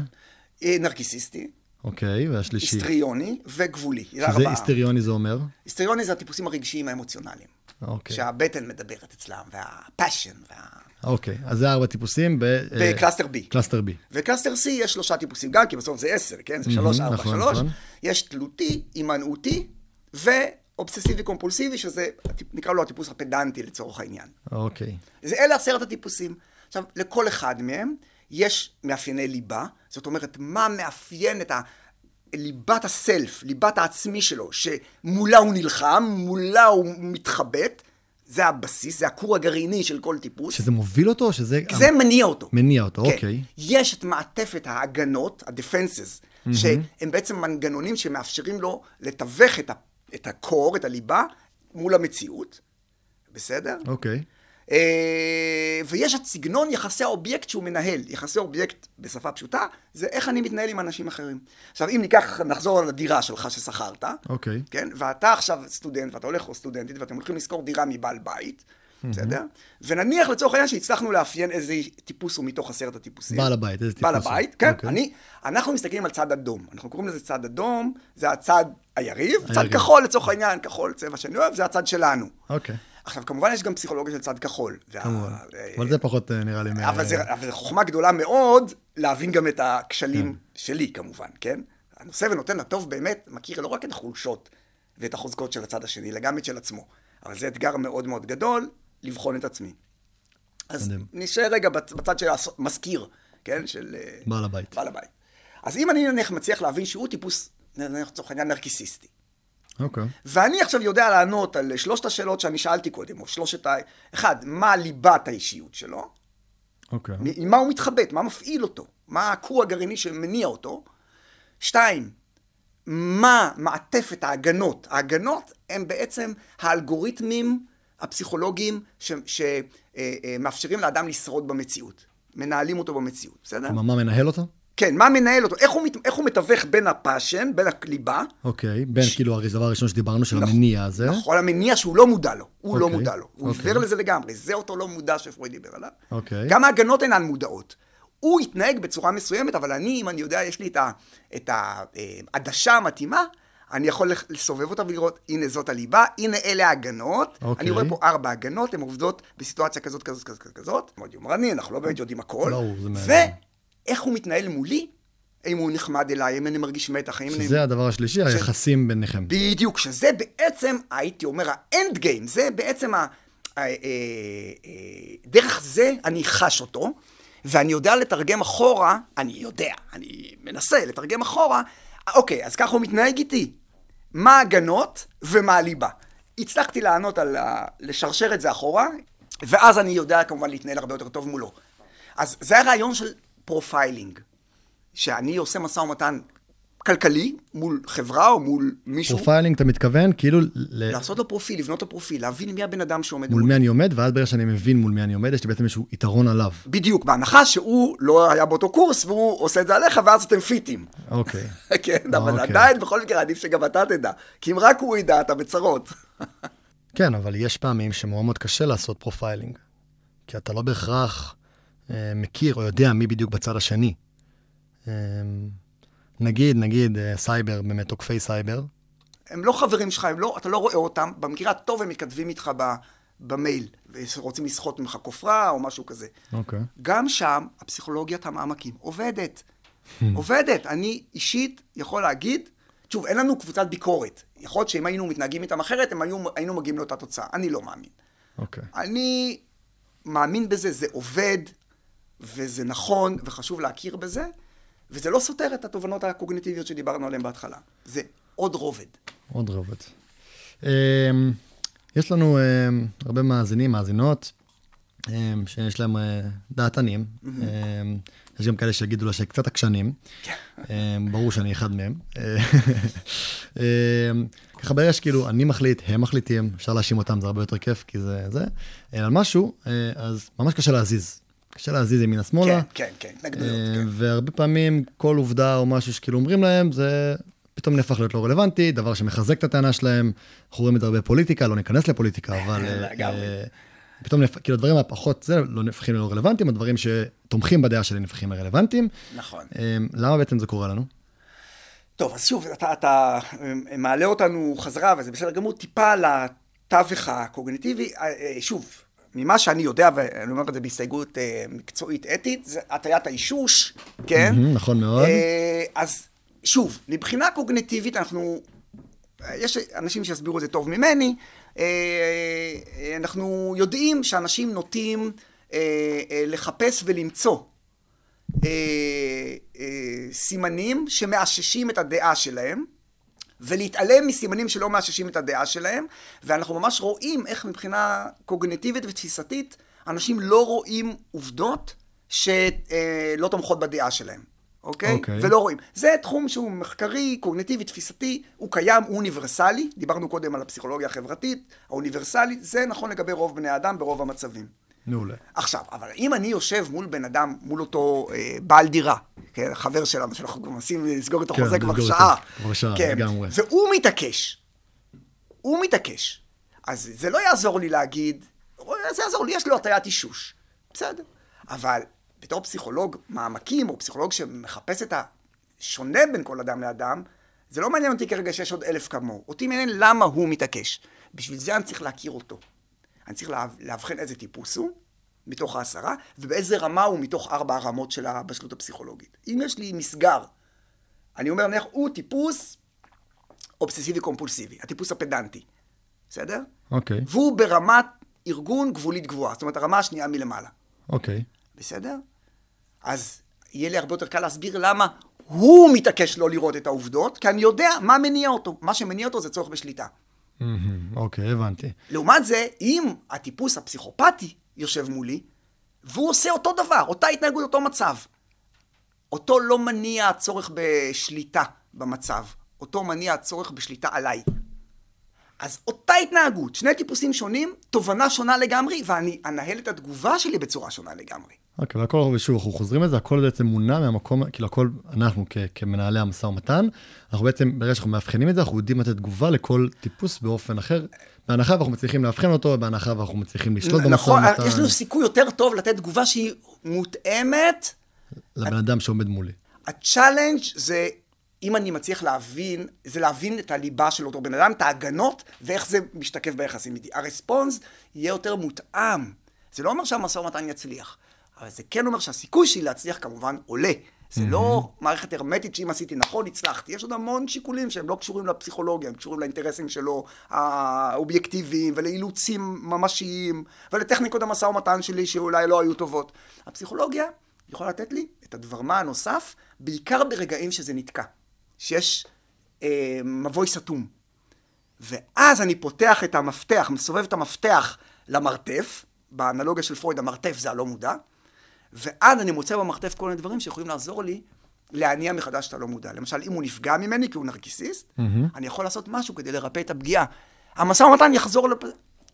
Speaker 4: אה, נרקיסיסטי,
Speaker 5: אוקיי, והשלישי.
Speaker 4: היסטריוני וגבולי. זה
Speaker 5: שזה
Speaker 4: ארבעה.
Speaker 5: היסטריוני זה אומר?
Speaker 4: היסטריוני זה הטיפוסים הרגשיים האמוציונליים.
Speaker 5: אוקיי.
Speaker 4: שהבטן מדברת אצלם, וה passion, וה...
Speaker 5: אוקיי, אז זה ארבע טיפוסים ב... אה,
Speaker 4: ב cluster B.
Speaker 5: cluster B.
Speaker 4: ו cluster C יש שלושה טיפוסים גם, כי בסוף זה עשר, כן? זה שלוש, ארבע,
Speaker 5: נכון,
Speaker 4: שלוש.
Speaker 5: נכון.
Speaker 4: יש תלותי, הימנעותי, ואובססיבי קומפולסיבי, שזה, נקרא לו הטיפוס הפדנטי לצורך העניין.
Speaker 5: אוקיי.
Speaker 4: זה אלה עשרת הטיפוסים. עכשיו, לכל אחד מהם יש מאפייני ליבה, זאת אומרת, מה מאפיין את ה... ליבת הסלף, ליבת העצמי שלו, שמולה הוא נלחם, מולה הוא מתחבט, זה הבסיס, זה הכור הגרעיני של כל טיפוס.
Speaker 5: שזה מוביל אותו, או שזה...
Speaker 4: זה מניע אותו.
Speaker 5: מניע אותו,
Speaker 4: כן.
Speaker 5: אוקיי.
Speaker 4: יש את מעטפת ההגנות, ה-defenses, שהם בעצם מנגנונים שמאפשרים לו לתווך את, ה- את הקור, את הליבה, מול המציאות, בסדר?
Speaker 5: אוקיי.
Speaker 4: אה, ויש את סגנון יחסי האובייקט שהוא מנהל. יחסי אובייקט בשפה פשוטה, זה איך אני מתנהל עם אנשים אחרים. עכשיו, אם ניקח, נחזור לדירה שלך ששכרת,
Speaker 5: אוקיי.
Speaker 4: כן? ואתה עכשיו סטודנט, ואתה הולך או סטודנטית, ואתם הולכים לשכור דירה מבעל בית, בסדר? ונניח לצורך העניין שהצלחנו לאפיין איזה טיפוס הוא מתוך עשרת הטיפוסים.
Speaker 5: בעל הבית, איזה
Speaker 4: בעל
Speaker 5: טיפוס הוא?
Speaker 4: הבית, כן.
Speaker 5: אוקיי.
Speaker 4: אני, אנחנו מסתכלים על צד אדום. אנחנו קוראים לזה צד אדום, זה הצד היריב, צד
Speaker 5: היריב.
Speaker 4: כחול לצורך העניין, כחול צבע שאני אוהב, זה הצד שלנו.
Speaker 5: אוקיי.
Speaker 4: עכשיו, כמובן יש גם פסיכולוגיה של צד כחול. אה,
Speaker 5: אבל זה פחות אה, נראה לי...
Speaker 4: אבל זו חוכמה גדולה מאוד להבין גם את הכשלים שלי, כמובן, כן? הנושא ונותן לטוב באמת מכיר לא רק את החולשות ואת החוזקות של הצד השני, אלא גם את של עצמו. אבל זה אתגר מאוד מאוד גדול, לבחון את עצמי. אז. נשאר רגע בצ- בצד של המזכיר, כן? של... אה,
Speaker 5: בעל הבית.
Speaker 4: בעל הבית. אז אם אני נניח מצליח להבין שהוא טיפוס, נניח לצורך העניין נרקיסיסטי,
Speaker 5: אוקיי.
Speaker 4: ואני עכשיו יודע לענות על שלושת השאלות שאני שאלתי קודם, או שלושת ה... אחד, מה ליבת האישיות שלו?
Speaker 5: אוקיי.
Speaker 4: עם מה הוא מתחבט? מה מפעיל אותו? מה הכור הגרעיני שמניע אותו? שתיים, מה מעטפת ההגנות? ההגנות הם בעצם האלגוריתמים הפסיכולוגיים שמאפשרים לאדם לשרוד במציאות. מנהלים אותו במציאות, בסדר?
Speaker 5: כלומר, מה מנהל אותו?
Speaker 4: כן, מה מנהל אותו? איך הוא, מת, איך הוא מתווך בין הפאשן, בין הליבה,
Speaker 5: אוקיי. בין כאילו הדבר הראשון שדיברנו, של
Speaker 4: נכון,
Speaker 5: המניע הזה.
Speaker 4: נכון, המניע שהוא לא מודע לו, הוא לא
Speaker 5: אוקיי,
Speaker 4: מודע לו, הוא
Speaker 5: אוקיי.
Speaker 4: עיוור לזה לגמרי, זה אותו לא מודע שפרויד דיבר עליו.
Speaker 5: אוקיי.
Speaker 4: גם ההגנות אינן מודעות. הוא יתנהג בצורה מסוימת, אבל אני, אם אני יודע, יש לי את העדשה המתאימה, אני יכול לסובב אותה ולראות, הנה זאת הליבה, הנה אלה ההגנות.
Speaker 5: אוקיי.
Speaker 4: אני רואה פה ארבע הגנות, הן עובדות בסיטואציה כזאת, כזאת, כזאת, כזאת. מאוד יומרני, אנחנו לא באמת יודעים הכל.
Speaker 5: ברור, זה מעניין.
Speaker 4: ואיך הוא מתנהל מולי, האם הוא נחמד אליי, האם אני מרגיש מתח, האם אני...
Speaker 5: שזה הדבר השלישי, היחסים ביניכם.
Speaker 4: בדיוק, שזה בעצם, הייתי אומר, האנד גיים, זה בעצם ה... ה- אה, אה, דרך זה אני חש אותו, ואני יודע לתרגם אחורה, אני יודע, אני מנסה לתרגם אחורה, אוקיי, אז ככה הוא מתנהג איתי. מה ההגנות ומה הליבה. הצלחתי לענות על ה... לשרשר את זה אחורה, ואז אני יודע כמובן להתנהל הרבה יותר טוב מולו. אז זה הרעיון של profiling, שאני עושה משא ומתן כלכלי מול חברה או מול מישהו.
Speaker 5: profiling, אתה מתכוון כאילו ל...
Speaker 4: לעשות לו פרופיל, לבנות לו פרופיל, להבין מי הבן אדם שעומד
Speaker 5: מול
Speaker 4: מולי.
Speaker 5: מי אני עומד, ואז ברגע שאני מבין מול מי אני עומד, יש לי בעצם איזשהו יתרון עליו.
Speaker 4: בדיוק, בהנחה שהוא לא היה באותו קורס והוא עושה את זה עליך ואז אתם fit ים.
Speaker 5: אוקיי. [laughs]
Speaker 4: כן, אבל
Speaker 5: אוקיי.
Speaker 4: עדיין בכל מקרה עדיף שגם אתה תדע. כי אם רק הוא ידע, אתה בצרות. [laughs]
Speaker 5: כן, אבל יש פעמים שמאוד מאוד קשה לעשות profiling. כי אתה לא בהכרח מכיר או יודע מי בדיוק בצד השני. אה, נגיד, נגיד, אה, סייבר, באמת תוקפי סייבר.
Speaker 4: הם לא חברים שלך, הם לא, אתה לא רואה אותם. במקרה הטוב הם מתכתבים איתך ב, במייל, ורוצים לסחוט ממך כופרה או משהו כזה.
Speaker 5: אוקיי.
Speaker 4: גם שם הפסיכולוגיית מעמקים עובדת. [laughs] עובדת. אני אישית יכול להגיד, שוב, אין לנו קבוצת ביקורת. יכול להיות שאם היינו מתנהגים איתם אחרת, הם היו, היינו מגיעים לאותה תוצאה. אני לא מאמין.
Speaker 5: אוקיי.
Speaker 4: אני מאמין בזה, זה עובד, וזה נכון, וחשוב להכיר בזה, וזה לא סותר את התובנות הקוגניטיביות שדיברנו עליהן בהתחלה. זה עוד רובד.
Speaker 5: עוד רובד. אמ, יש לנו אמ, הרבה מאזינים, מאזינות, אמ, שיש להם אה, דעתנים. יש גם כאלה שיגידו לה שקצת עקשנים. אמ, ברור שאני אחד מהם. [laughs] ככה ברגע שכאילו אני מחליט, הם מחליטים, אפשר להאשים אותם, זה הרבה יותר כיף, כי זה זה. אה, על משהו, אה, אז ממש קשה להזיז. קשה להזיז ימינה שמאלה.
Speaker 4: כן, כן, כן, התנגדויות,
Speaker 5: אה,
Speaker 4: כן.
Speaker 5: והרבה פעמים כל עובדה או משהו שכאילו אומרים להם, זה פתאום נהפך להיות לא רלוונטי, דבר שמחזק את הטענה שלהם. אנחנו רואים את זה הרבה פוליטיקה, לא ניכנס לפוליטיקה, [laughs] אבל... אה, פתאום, כאילו הדברים הפחות, זה לא נהפכים ללא רלוונטיים, הדברים שתומכים בדעה שלי נהפכים לרלוונטיים.
Speaker 4: נכון.
Speaker 5: אה, למה בעצם זה קורה לנו?
Speaker 4: טוב, אז שוב, אתה, אתה מעלה אותנו חזרה, וזה בסדר גמור, טיפה לתווך הקוגניטיבי. שוב, ממה שאני יודע, ואני אומר את זה בהסתייגות אה, מקצועית אתית, זה הטיית האישוש, כן?
Speaker 5: מהמם, נכון מאוד.
Speaker 4: אה, אז שוב, מבחינה קוגניטיבית אנחנו, יש אנשים שיסבירו את זה טוב ממני, אה, אה, אנחנו יודעים שאנשים נוטים אה, אה, לחפש ולמצוא אה, אה, סימנים שמאששים את הדעה שלהם, ולהתעלם מסימנים שלא מאששים את הדעה שלהם, ואנחנו ממש רואים איך מבחינה קוגניטיבית ותפיסתית, אנשים לא רואים עובדות שלא תומכות בדעה שלהם, אוקיי?
Speaker 5: אוקיי.
Speaker 4: ולא רואים. זה תחום שהוא מחקרי, קוגניטיבי, תפיסתי, הוא קיים, הוא אוניברסלי, דיברנו קודם על הפסיכולוגיה החברתית, האוניברסלית, זה נכון לגבי רוב בני אדם ברוב המצבים.
Speaker 5: מעולה.
Speaker 4: עכשיו, אבל אם אני יושב מול בן אדם, מול אותו אה, בעל דירה, כן, חבר שלנו, שאנחנו כבר מנסים לסגור את
Speaker 5: כן,
Speaker 4: החוזה כבר
Speaker 5: לסגור
Speaker 4: שעה,
Speaker 5: כבר שעה,
Speaker 4: כן,
Speaker 5: לגמרי.
Speaker 4: והוא מתעקש, הוא מתעקש, אז זה לא יעזור לי להגיד, זה יעזור לי, יש לו הטיית אישוש, בסדר, אבל בתור פסיכולוג מעמקים, או פסיכולוג שמחפש את השונה בין כל אדם לאדם, זה לא מעניין אותי כרגע שיש עוד אלף כמוהו, אותי מעניין למה הוא מתעקש, בשביל זה אני צריך להכיר אותו. אני צריך לאבחן איזה טיפוס הוא, מתוך העשרה, ובאיזה רמה הוא מתוך ארבע הרמות של הבשלות הפסיכולוגית. אם יש לי מסגר, אני אומר, נניח, הוא טיפוס אובססיבי קומפולסיבי, הטיפוס הפדנטי, בסדר?
Speaker 5: אוקיי,
Speaker 4: והוא ברמת ארגון גבולית גבוהה, זאת אומרת, הרמה השנייה מלמעלה,
Speaker 5: אוקיי.
Speaker 4: בסדר? אז יהיה לי הרבה יותר קל להסביר למה הוא מתעקש לא לראות את העובדות, כי אני יודע מה מניע אותו. מה שמניע אותו זה צורך בשליטה.
Speaker 5: אוקיי, הבנתי.
Speaker 4: לעומת זה, אם הטיפוס הפסיכופתי יושב מולי, והוא עושה אותו דבר, אותה התנהגות, אותו מצב, אותו לא מניע הצורך בשליטה במצב, אותו מניע הצורך בשליטה עליי. אז אותה התנהגות, שני טיפוסים שונים, תובנה שונה לגמרי, ואני אנהל את התגובה שלי בצורה שונה לגמרי.
Speaker 5: אוקיי, והכל, ושוב, אנחנו חוזרים לזה, הכל בעצם מונע מהמקום, כאילו הכל, אנחנו כ- כמנהלי המשא ומתן, אנחנו בעצם, ברגע שאנחנו מאבחנים את זה, אנחנו יודעים לתת תגובה לכל טיפוס באופן אחר, בהנחה ואנחנו מצליחים לאבחן אותו, בהנחה ואנחנו מצליחים לשלוט במשא
Speaker 4: נכון,
Speaker 5: ומתן,
Speaker 4: יש לנו סיכוי יותר טוב לתת תגובה שהיא מותאמת
Speaker 5: לבן אדם שעומד מולי.
Speaker 4: ה challenge זה, אם אני מצליח להבין, זה להבין את הליבה של אותו בן אדם, את ההגנות, ואיך זה משתקף ביחסים איתי. ה response יהיה יותר מותאם. זה לא אומר שהמשא ומתן יצליח, אבל זה כן אומר שהסיכוי שלי להצליח כמובן עולה. זה לא מערכת הרמטית שאם עשיתי נכון, הצלחתי. יש עוד המון שיקולים שהם לא קשורים לפסיכולוגיה, הם קשורים לאינטרסים שלו, האובייקטיביים, ולאילוצים ממשיים, ולטכניקות המשא ומתן שלי שאולי לא היו טובות. הפסיכולוגיה יכולה לתת לי את הדברמה הנוסף, בעיקר ברגעים שזה נתקע. שיש אה, מבוי סתום. ואז אני פותח את המפתח, מסובב את המפתח למרתף, באנלוגיה של פרויד המרתף זה הלא מודע, ואז אני מוצא במרתף כל מיני דברים שיכולים לעזור לי להניע מחדש את הלא מודע. למשל, אם הוא נפגע ממני כי הוא נרקיסיסט, mm-hmm. אני יכול לעשות משהו כדי לרפא את הפגיעה. המשא ומתן יחזור, לפ...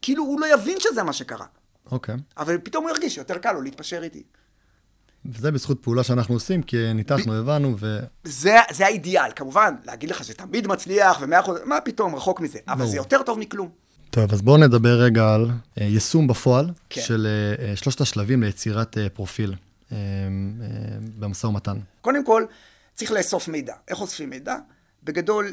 Speaker 4: כאילו הוא לא יבין שזה מה שקרה.
Speaker 5: אוקיי. Okay.
Speaker 4: אבל פתאום הוא ירגיש שיותר קל לו להתפשר איתי.
Speaker 5: וזה בזכות פעולה שאנחנו עושים, כי ניתחנו, ב... הבנו, ו...
Speaker 4: זה, זה האידיאל, כמובן, להגיד לך שתמיד מצליח, ומאה אחוז, מה פתאום, רחוק מזה. אבל זה יותר טוב מכלום.
Speaker 5: טוב, אז בואו נדבר רגע על uh, יישום בפועל כן. של uh, שלושת השלבים ליצירת פרופיל במשא ומתן.
Speaker 4: קודם כל, צריך לאסוף מידע. איך אוספים מידע? בגדול,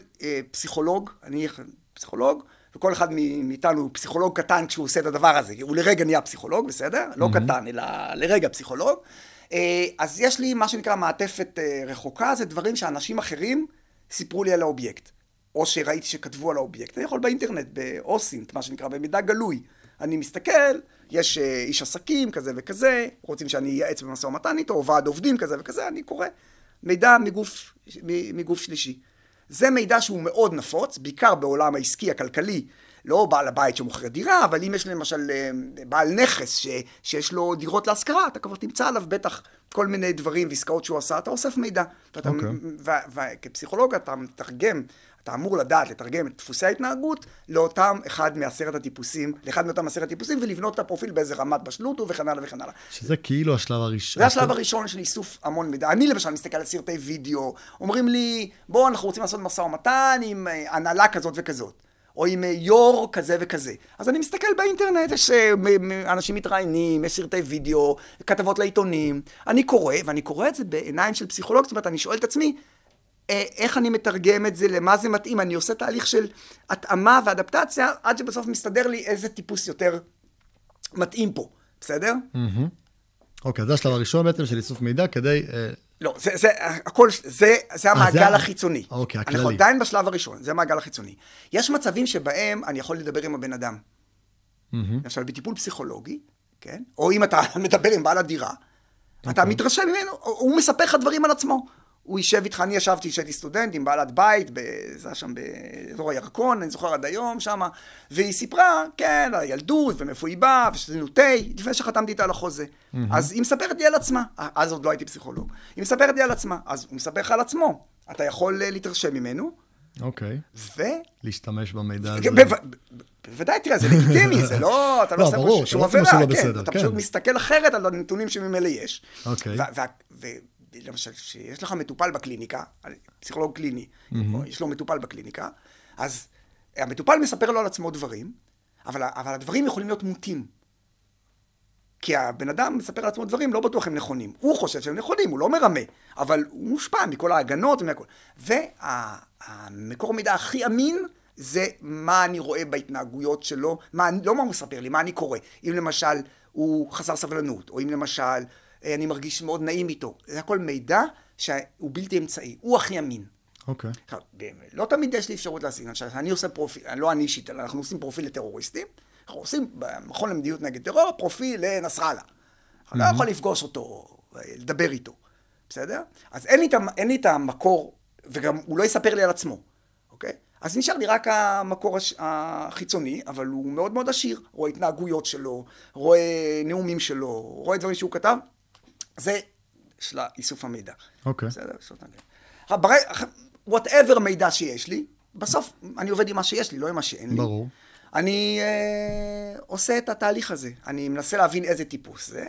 Speaker 4: פסיכולוג, אני פסיכולוג, וכל אחד מאיתנו הוא פסיכולוג קטן כשהוא עושה את הדבר הזה. הוא לרגע נהיה פסיכולוג, בסדר? לא mm-hmm. קטן, אלא לרגע פסיכולוג. אה, אז יש לי מה שנקרא מעטפת אה, רחוקה, זה דברים שאנשים אחרים סיפרו לי על האובייקט. או שראיתי שכתבו על האובייקט. אני יכול באינטרנט, ב OSINT, מה שנקרא, במידע גלוי. אני מסתכל, יש אה, איש עסקים כזה וכזה, רוצים שאני אייעץ במשא ומתן איתו, או ועד עובדים כזה וכזה, אני קורא. מידע מגוף, מגוף שלישי. זה מידע שהוא מאוד נפוץ, בעיקר בעולם העסקי, הכלכלי, לא בעל הבית שמוכר דירה, אבל אם יש למשל אה, בעל נכס ש, שיש לו דירות להשכרה, אתה כבר תמצא עליו בטח כל מיני דברים ועסקאות שהוא עשה, אתה אוסף מידע. ואתה, okay. וכפסיכולוג אתה מתרגם, אתה אמור לדעת לתרגם את דפוסי ההתנהגות לאותם אחד מעשרת הטיפוסים, לאחד מאותם עשרת הטיפוסים, ולבנות את הפרופיל באיזה רמת בשלות וכן הלאה וכן הלאה.
Speaker 5: שזה כאילו השלב הראשון.
Speaker 4: זה השלב הראשון של איסוף המון מידע. אני למשל מסתכל על סרטי וידאו, אומרים לי, בואו, אנחנו רוצים לעשות משא ומתן עם אה, הנהלה כזאת וכזאת. או עם אה, יו"ר כזה וכזה. אז אני מסתכל באינטרנט, יש אה, אנשים מתראיינים, יש סרטי וידאו, כתבות לעיתונים. אני קורא, ואני קורא את זה בעיניים של פסיכולוג, זאת אומרת, אני שואל את עצמי, איך אני מתרגם את זה, למה זה מתאים, אני עושה תהליך של התאמה ואדפטציה, עד שבסוף מסתדר לי איזה טיפוס יותר מתאים פה, בסדר?
Speaker 5: אוקיי, זה השלב הראשון בעצם של איסוף מידע כדי
Speaker 4: לא, זה, זה, הכל, זה, זה המעגל
Speaker 5: אה, זה...
Speaker 4: החיצוני.
Speaker 5: אוקיי, הכללי.
Speaker 4: אנחנו עדיין בשלב הראשון, זה המעגל החיצוני. יש מצבים שבהם אני יכול לדבר עם הבן אדם. Mm-hmm. למשל, בטיפול פסיכולוגי, כן? או אם אתה [laughs] מדבר עם בעל הדירה, okay. אתה אוקיי. מתרשם ממנו, הוא מספר לך דברים על עצמו. הוא יישב איתך, אני ישבתי כשהייתי סטודנט עם בעלת בית, זה היה שם באזור הירקון, אני זוכר עד היום שם, והיא סיפרה, כן, על הילדות, ומאיפה היא באה, ושתינו תה, לפני שחתמתי איתה על החוזה. Mm-hmm. אז היא מספרת לי על עצמה, אז עוד לא הייתי פסיכולוג. היא מספרת לי על עצמה, אז הוא מספר לך על עצמו. אתה יכול אה, להתרשם ממנו.
Speaker 5: אוקיי.
Speaker 4: ו...
Speaker 5: להשתמש במידע הזה.
Speaker 4: בוודאי, תראה, זה לגיטימי, זה לא, [laughs] אתה לא,
Speaker 5: לא עושה פה שום עבירה,
Speaker 4: כן, אתה פשוט כן. מסתכל אחרת על הנתונים שממילא יש.
Speaker 5: אוקיי.
Speaker 4: למשל, כשיש לך מטופל בקליניקה, פסיכולוג קליני, mm-hmm. יש לו מטופל בקליניקה, אז המטופל מספר לו על עצמו דברים, אבל, אבל הדברים יכולים להיות מוטים. כי הבן אדם מספר על עצמו דברים, לא בטוח הם נכונים. הוא חושב שהם נכונים, הוא לא מרמה, אבל הוא מושפע מכל ההגנות ומכל. והמקור מידע הכי אמין זה מה אני רואה בהתנהגויות שלו, מה, לא מה הוא מספר לי, מה אני קורא. אם למשל הוא חסר סבלנות, או אם למשל אני מרגיש מאוד נעים איתו. זה הכל מידע שהוא בלתי אמצעי, הוא הכי אמין.
Speaker 5: אוקיי.
Speaker 4: Okay. לא תמיד יש לי אפשרות להשיג, אני עושה פרופיל, לא אני אישית, אלא אנחנו עושים פרופיל לטרוריסטים, אנחנו עושים במכון למדיניות נגד טרור פרופיל לנסראללה. אני לא יכול לפגוש אותו, לדבר איתו, בסדר? אז אין לי, אין לי את המקור, וגם הוא לא יספר לי על עצמו, אוקיי? אז נשאר לי רק המקור החיצוני, אבל הוא מאוד מאוד עשיר. רואה התנהגויות שלו, רואה נאומים שלו, רואה דברים שהוא כתב, זה של איסוף המידע.
Speaker 5: אוקיי.
Speaker 4: בסדר? whatever מידע שיש לי, בסוף אני עובד עם מה שיש לי, לא עם מה שאין לי.
Speaker 5: ברור.
Speaker 4: אני אה, עושה את התהליך הזה. אני מנסה להבין איזה טיפוס זה,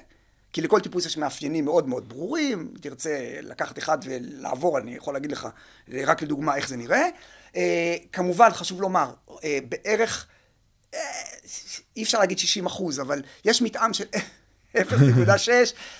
Speaker 4: כי לכל טיפוס יש מאפיינים מאוד מאוד ברורים. תרצה לקחת אחד ולעבור, אני יכול להגיד לך רק לדוגמה איך זה נראה. אה, כמובן, חשוב לומר, אה, בערך, אה, אי אפשר להגיד 60 אחוז, אבל יש מתאם של... 0.6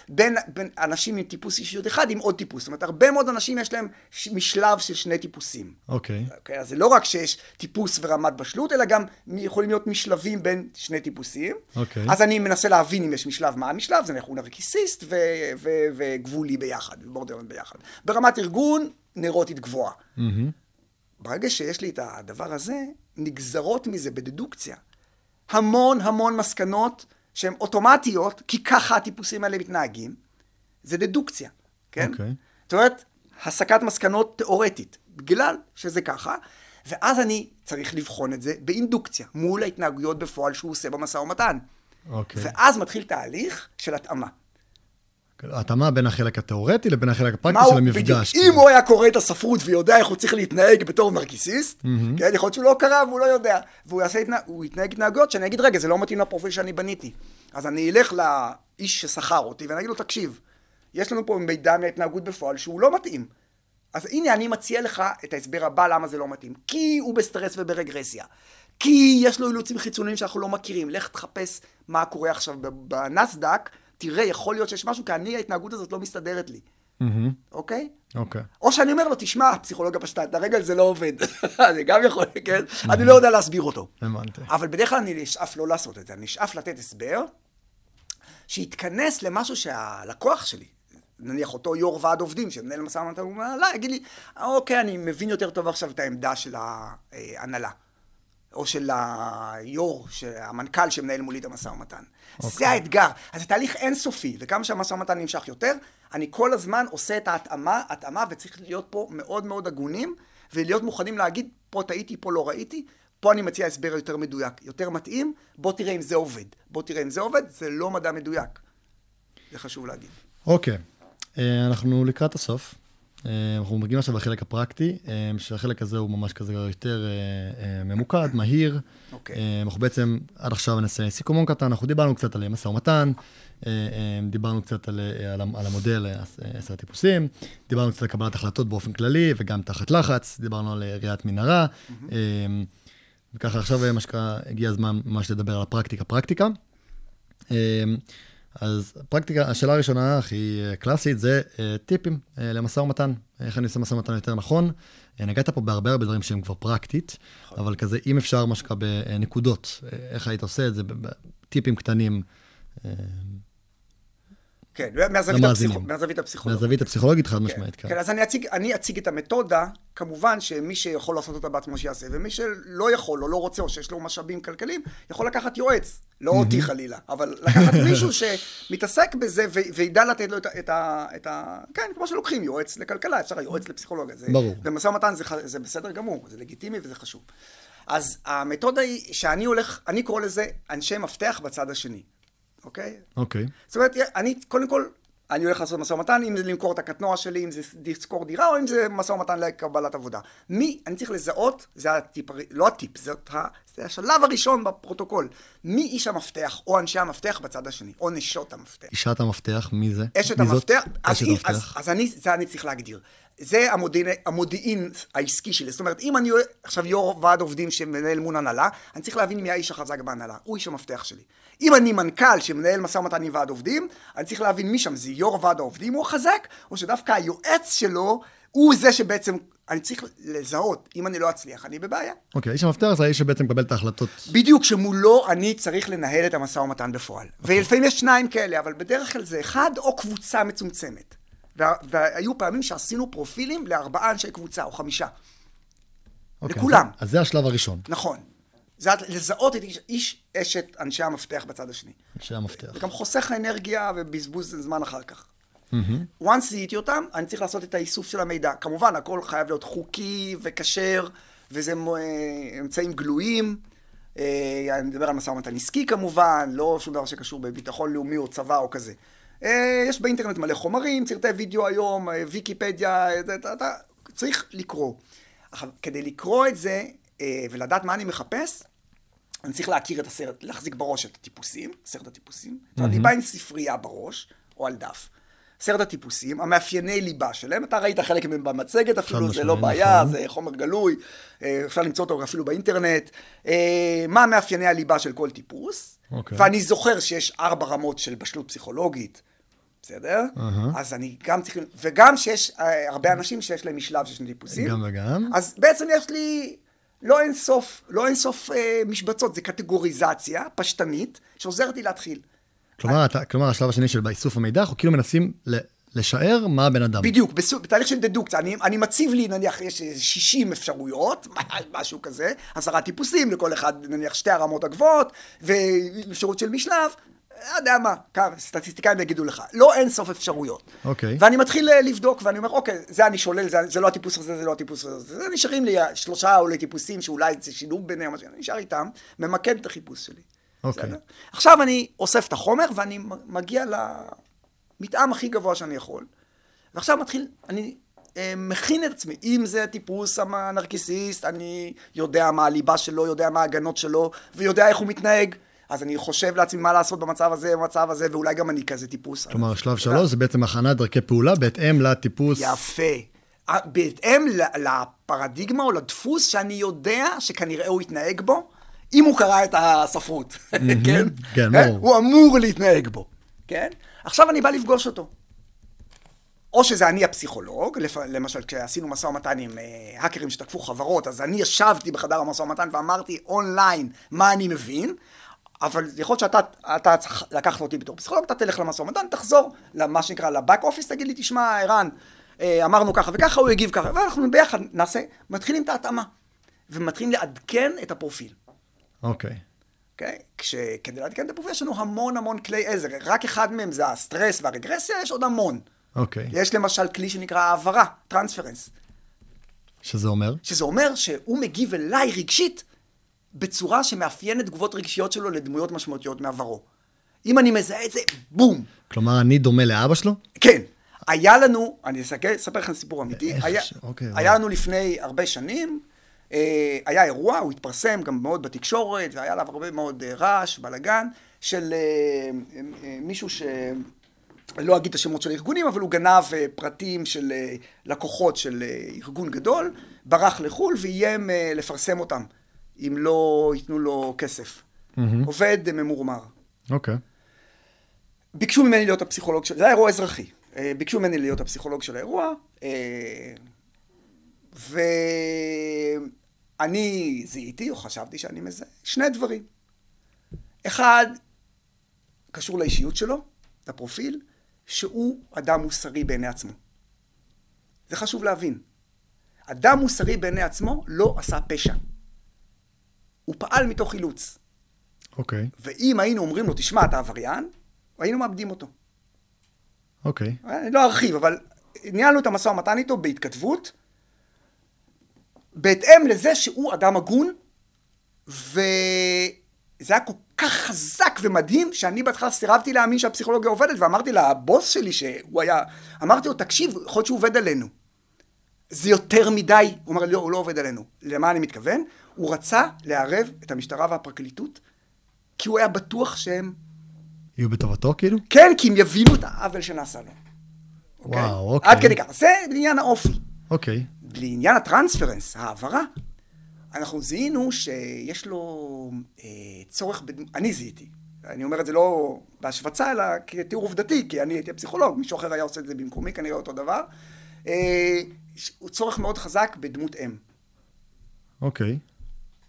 Speaker 4: בין, בין אנשים עם טיפוס אישיות אחד עם עוד טיפוס. זאת אומרת, הרבה מאוד אנשים יש להם משלב של שני טיפוסים.
Speaker 5: אוקיי. Okay.
Speaker 4: Okay, אז זה לא רק שיש טיפוס ורמת בשלות, אלא גם יכולים להיות משלבים בין שני טיפוסים.
Speaker 5: אוקיי. Okay.
Speaker 4: אז אני מנסה להבין אם יש משלב, מה המשלב, זה אנחנו נרקיסיסט ו- ו- וגבולי ביחד, ובורדרלנד ביחד. ברמת ארגון, נרוטית גבוהה. Mm-hmm. ברגע שיש לי את הדבר הזה, נגזרות מזה בדדוקציה. המון המון מסקנות שהן אוטומטיות, כי ככה הטיפוסים האלה מתנהגים, זה דדוקציה, כן?
Speaker 5: אוקיי. Okay.
Speaker 4: זאת אומרת, הסקת מסקנות תיאורטית, בגלל שזה ככה, ואז אני צריך לבחון את זה באינדוקציה, מול ההתנהגויות בפועל שהוא עושה במשא ומתן.
Speaker 5: אוקיי. Okay.
Speaker 4: ואז מתחיל תהליך של התאמה.
Speaker 5: התאמה בין החלק התיאורטי לבין החלק הפרקטי של המפגש.
Speaker 4: בדיוק. אם הוא היה קורא את הספרות ויודע איך הוא צריך להתנהג בתור נרקיסיסט, כן, יכול להיות שהוא לא קרא והוא לא יודע, והוא התנה- יתנהג התנהגויות שאני אגיד, רגע, זה לא מתאים לפרופיל שאני בניתי. אז אני אלך לאיש ששכר אותי ואני אגיד לו, תקשיב, יש לנו פה מידע מההתנהגות בפועל שהוא לא מתאים. אז הנה, אני מציע לך את ההסבר הבא למה זה לא מתאים. כי הוא בסטרס וברגרסיה. כי יש לו אילוצים חיצוניים שאנחנו לא מכירים. לך תחפש מה קורה עכשיו ב- בנסדק, תראה, יכול להיות שיש משהו, כי אני, ההתנהגות הזאת לא מסתדרת לי. אוקיי?
Speaker 5: אוקיי.
Speaker 4: או שאני אומר לו, תשמע, פסיכולוגיה פשטה, הרגע זה לא עובד. [laughs] זה גם יכול, כן? אני לא יודע להסביר אותו.
Speaker 5: הבנתי.
Speaker 4: אבל בדרך כלל אני נשאף לא לעשות את זה, אני נשאף לתת הסבר שיתכנס למשהו שהלקוח שלי, נניח אותו יו"ר ועד עובדים שמנהל משא ומתן הוא מהנהלה, יגיד לי, אוקיי, אני מבין יותר טוב עכשיו את העמדה של ההנהלה. או של היו"ר, המנכ"ל שמנהל מולי את המשא ומתן. זה האתגר. אז זה תהליך אינסופי, וכמה שהמשא ומתן נמשך יותר, אני כל הזמן עושה את ההתאמה, התאמה, וצריך להיות פה מאוד מאוד הגונים, ולהיות מוכנים להגיד, פה טעיתי, פה לא ראיתי, פה אני מציע הסבר יותר מדויק, יותר מתאים, בוא תראה אם זה עובד. בוא תראה אם זה עובד, זה לא מדע מדויק. זה חשוב להגיד.
Speaker 5: אוקיי, אה, אנחנו לקראת הסוף. אה, אנחנו מגיעים עכשיו לחלק הפרקטי, אה, שהחלק הזה הוא ממש כזה יותר אה, ממוקד, מהיר.
Speaker 4: אוקיי.
Speaker 5: אה, אנחנו בעצם, עד עכשיו נעשה סיכומון קטן, אנחנו דיברנו קצת על משא ומתן, דיברנו קצת על, על, על המודל עשר הטיפוסים, דיברנו קצת על קבלת החלטות באופן כללי וגם תחת לחץ, דיברנו על ראיית מנהרה. אה, וככה עכשיו, מה שנקרא, הגיע הזמן ממש לדבר על הפרקטיקה, פרקטיקה. אז פרקטיקה, השאלה הראשונה הכי אה, קלאסית זה אה, טיפים אה, למשא ומתן, איך אני עושה משא ומתן יותר נכון. נגעת פה בהרבה הרבה דברים שהם כבר פרקטית, אבל כזה, אם אפשר, מה שנקרא בנקודות, איך היית עושה את זה, טיפים קטנים,
Speaker 4: כן, מהזווית. הפסיכו... מהזווית הפסיכולוגית.
Speaker 5: מהזווית הפסיכולוגית חד משמעית, כן.
Speaker 4: כן, אז אני אציג, אני אציג את המתודה, כמובן שמי שיכול לעשות אותה בעצמו שיעשה, ומי שלא יכול או לא רוצה או שיש לו משאבים כלכליים, יכול לקחת יועץ, לא אותי חלילה, אבל לקחת [laughs] מישהו שמתעסק בזה ו- וידע לתת לו את ה... את ה, את ה כן, כמו שלוקחים יועץ לכלכלה, אפשר יועץ לפסיכולוגיה. זה,
Speaker 5: ברור.
Speaker 4: במשא ומתן זה, זה בסדר גמור, זה לגיטימי וזה חשוב. אז המתודה היא שאני הולך, אני קורא לזה אנשי מפתח בצד השני, אוקיי?
Speaker 5: אוקיי,
Speaker 4: זאת אומרת, אני, קודם כל, אני הולך לעשות משא ומתן, אם זה למכור את הקטנוע שלי, אם זה לשכור דירה, או אם זה משא ומתן לקבלת עבודה. מי, אני צריך לזהות, זה הטיפ, לא הטיפ, זה, ה, זה השלב הראשון בפרוטוקול. מי איש המפתח, או אנשי המפתח בצד השני, או נשות המפתח.
Speaker 5: אישת המפתח, מי זה?
Speaker 4: אשת
Speaker 5: מי זאת?
Speaker 4: המפתח, אז,
Speaker 5: אשת
Speaker 4: אם, אז,
Speaker 5: המפתח.
Speaker 4: אז אני, זה אני צריך להגדיר. זה המודיעין, המודיעין העסקי שלי. זאת אומרת, אם אני עכשיו יו"ר ועד עובדים שמנהל מול הנהלה, אני צריך להבין מי האיש החזק בהנהלה. הוא איש המפתח שלי. אם אני מנכ"ל שמנהל משא ומתן עם ועד עובדים, אני צריך להבין מי שם, זה יו"ר ועד העובדים הוא החזק, או שדווקא היועץ שלו הוא זה שבעצם, אני צריך לזהות. אם אני לא אצליח, אני בבעיה.
Speaker 5: אוקיי, איש המפתח זה האיש שבעצם מקבל את ההחלטות.
Speaker 4: בדיוק, שמולו אני צריך לנהל את המשא ומתן בפועל. ולפעמים יש שניים כאלה, אבל בדרך כלל זה אחד או קבוצה מצומצמת. וה- והיו פעמים שעשינו פרופילים לארבעה אנשי קבוצה, או חמישה.
Speaker 5: אוקיי,
Speaker 4: לכולם.
Speaker 5: אז, אז זה השלב הראשון,
Speaker 4: נכון. זה לזהות את איש, איש אשת אנשי המפתח בצד השני.
Speaker 5: אנשי המפתח.
Speaker 4: זה גם חוסך אנרגיה ובזבוז זמן אחר כך. once זיהיתי אותם, אני צריך לעשות את האיסוף של המידע. כמובן, הכל חייב להיות חוקי וכשר, וזה אה, אמצעים גלויים. אה, אני מדבר על משא ומתן עסקי כמובן, לא שום דבר שקשור בביטחון לאומי או צבא או כזה. אה, יש באינטרנט מלא חומרים, סרטי וידאו היום, אה, ויקיפדיה, אה, אתה, צריך לקרוא. עכשיו, כדי לקרוא את זה ולדעת מה אני מחפש, אני צריך להכיר את הסרט, להחזיק בראש את הטיפוסים, סרט הטיפוסים. Mm-hmm. אני בא עם ספרייה בראש, או על דף. סרט הטיפוסים, המאפייני ליבה שלהם, אתה ראית חלק מהם במצגת אפילו, זה לא בעיה,
Speaker 5: נכון.
Speaker 4: זה חומר גלוי, אפשר למצוא אותו אפילו באינטרנט. מה מאפייני הליבה של כל טיפוס,
Speaker 5: אוקיי.
Speaker 4: ואני זוכר שיש ארבע רמות של בשלות פסיכולוגית, בסדר?
Speaker 5: אהה.
Speaker 4: אז אני גם צריך, וגם שיש אה, הרבה אנשים שיש להם משלב של שני טיפוסים.
Speaker 5: גם וגם.
Speaker 4: אז בעצם יש לי לא אין סוף, לא אין סוף אה, משבצות, זה קטגוריזציה פשטנית שעוזרת לי להתחיל.
Speaker 5: כלומר, אתה, כלומר, השלב השני של באיסוף המידע, אנחנו כאילו מנסים ל, לשער מה הבן אדם.
Speaker 4: בדיוק, בסוג, בתהליך של דדוקציה, אני, אני מציב לי, נניח, יש איזה 60 אפשרויות, משהו כזה, עשרה טיפוסים, לכל אחד, נניח, שתי הרמות הגבוהות, ואפשרות של משלב, לא יודע מה, כמה, סטטיסטיקאים יגידו לך, לא אין סוף אפשרויות.
Speaker 5: אוקיי.
Speaker 4: ואני מתחיל אה, לבדוק, ואני אומר, אוקיי, זה אני שולל, זה, זה לא הטיפוס הזה, זה לא הטיפוס הזה, זה נשארים לי שלושה אולי טיפוסים, שאולי זה שילוב ביניהם, אני נשאר איתם, ממקד את החיפוש שלי.
Speaker 5: אוקיי.
Speaker 4: בסדר? עכשיו אני אוסף את החומר, ואני מגיע ל... המתאם הכי גבוה שאני יכול, ועכשיו מתחיל, אני אה, מכין את עצמי. אם זה הטיפוס הנרקיסיסט, אני יודע מה הליבה שלו, יודע מה ההגנות שלו, ויודע איך הוא מתנהג. אז אני חושב לעצמי מה לעשות במצב הזה, במצב הזה, ואולי גם אני כזה טיפוס.
Speaker 5: כלומר, שלב שלוש זה בעצם הכנת דרכי פעולה בהתאם לטיפוס.
Speaker 4: יפה. בהתאם לפרדיגמה או לדפוס שאני יודע שכנראה הוא יתנהג בו, אם הוא קרא את הספרות, [laughs] כן?
Speaker 5: כן,
Speaker 4: אה?
Speaker 5: ברור.
Speaker 4: הוא אמור להתנהג בו, כן? עכשיו אני בא לפגוש אותו. או שזה אני הפסיכולוג, למשל כשעשינו משא ומתן עם אה, האקרים שתקפו חברות, אז אני ישבתי בחדר המשא ומתן ואמרתי אונליין מה אני מבין, אבל יכול להיות שאתה לקחת אותי בתור פסיכולוג, אתה תלך למשא ומתן, תחזור למה שנקרא ל back office, תגיד לי, תשמע, ערן, אה, אמרנו ככה וככה, הוא הגיב ככה, ואנחנו ביחד נעשה, מתחילים את ההתאמה, ומתחילים לעדכן את הפרופיל.
Speaker 5: אוקיי.
Speaker 4: אוקיי? כשכדי לעדכן את הפרופיל יש לנו המון המון כלי עזר, רק אחד מהם זה הסטרס והרגרסיה, יש עוד המון.
Speaker 5: אוקיי.
Speaker 4: יש למשל כלי שנקרא העברה, transference,
Speaker 5: שזה אומר?
Speaker 4: שזה אומר שהוא מגיב אליי רגשית בצורה שמאפיינת תגובות רגשיות שלו לדמויות משמעותיות מעברו. אם אני מזהה את זה, בום.
Speaker 5: כלומר, אני דומה לאבא שלו?
Speaker 4: כן. היה לנו, אני אספר אספר לכם סיפור אמיתי, היה,
Speaker 5: ש- אוקיי,
Speaker 4: היה. לנו לפני הרבה שנים, אה, היה אירוע, הוא התפרסם גם מאוד בתקשורת, והיה עליו הרבה מאוד אה, רעש, בלאגן, של אה, אה, אה, מישהו ש... לא אגיד את השמות של הארגונים, אבל הוא גנב אה, פרטים של אה, לקוחות של אה, ארגון גדול, ברח לחו"ל ואיים אה, לפרסם אותם, אם לא ייתנו לו כסף. עובד אה, ממורמר.
Speaker 5: אוקיי.
Speaker 4: ביקשו ממני להיות הפסיכולוג של... זה היה אירוע אזרחי. אה, ביקשו ממני להיות הפסיכולוג של האירוע, אה, ואני זיהיתי, או חשבתי שאני מזהה, שני דברים. אחד, קשור לאישיות שלו, לפרופיל, שהוא אדם מוסרי בעיני עצמו. זה חשוב להבין. אדם מוסרי בעיני עצמו לא עשה פשע. הוא פעל מתוך אילוץ.
Speaker 5: אוקיי.
Speaker 4: ואם היינו אומרים לו, תשמע, אתה עבריין, היינו מאבדים אותו.
Speaker 5: אוקיי.
Speaker 4: אני לא ארחיב, אבל ניהלנו את המשא ומתן איתו בהתכתבות, בהתאם לזה שהוא אדם הגון, וזה היה כל כך חזק ומדהים, שאני בהתחלה סירבתי להאמין שהפסיכולוגיה עובדת, ואמרתי לבוס שלי שהוא היה, אמרתי לו, תקשיב, יכול להיות שהוא עובד עלינו. זה יותר מדי, הוא אמר לא, הוא לא עובד עלינו. למה אני מתכוון? הוא רצה לערב את המשטרה והפרקליטות, כי הוא היה בטוח שהם
Speaker 5: יהיו בטובתו כאילו?
Speaker 4: כן, כי הם יבינו את העוול שנעשה לו.
Speaker 5: וואו, אוקיי.
Speaker 4: עד כדי כך. זה לעניין האופי.
Speaker 5: אוקיי.
Speaker 4: לעניין הטרנספרנס, העברה, אנחנו זיהינו שיש לו אה, צורך, בד... אני זיהיתי, אני אומר את זה לא בהשווצה, אלא כתיאור עובדתי, כי אני הייתי פסיכולוג, מישהו אחר היה עושה את זה במקומי, כנראה אותו דבר. אה, הוא צורך מאוד חזק בדמות אם.
Speaker 5: אוקיי.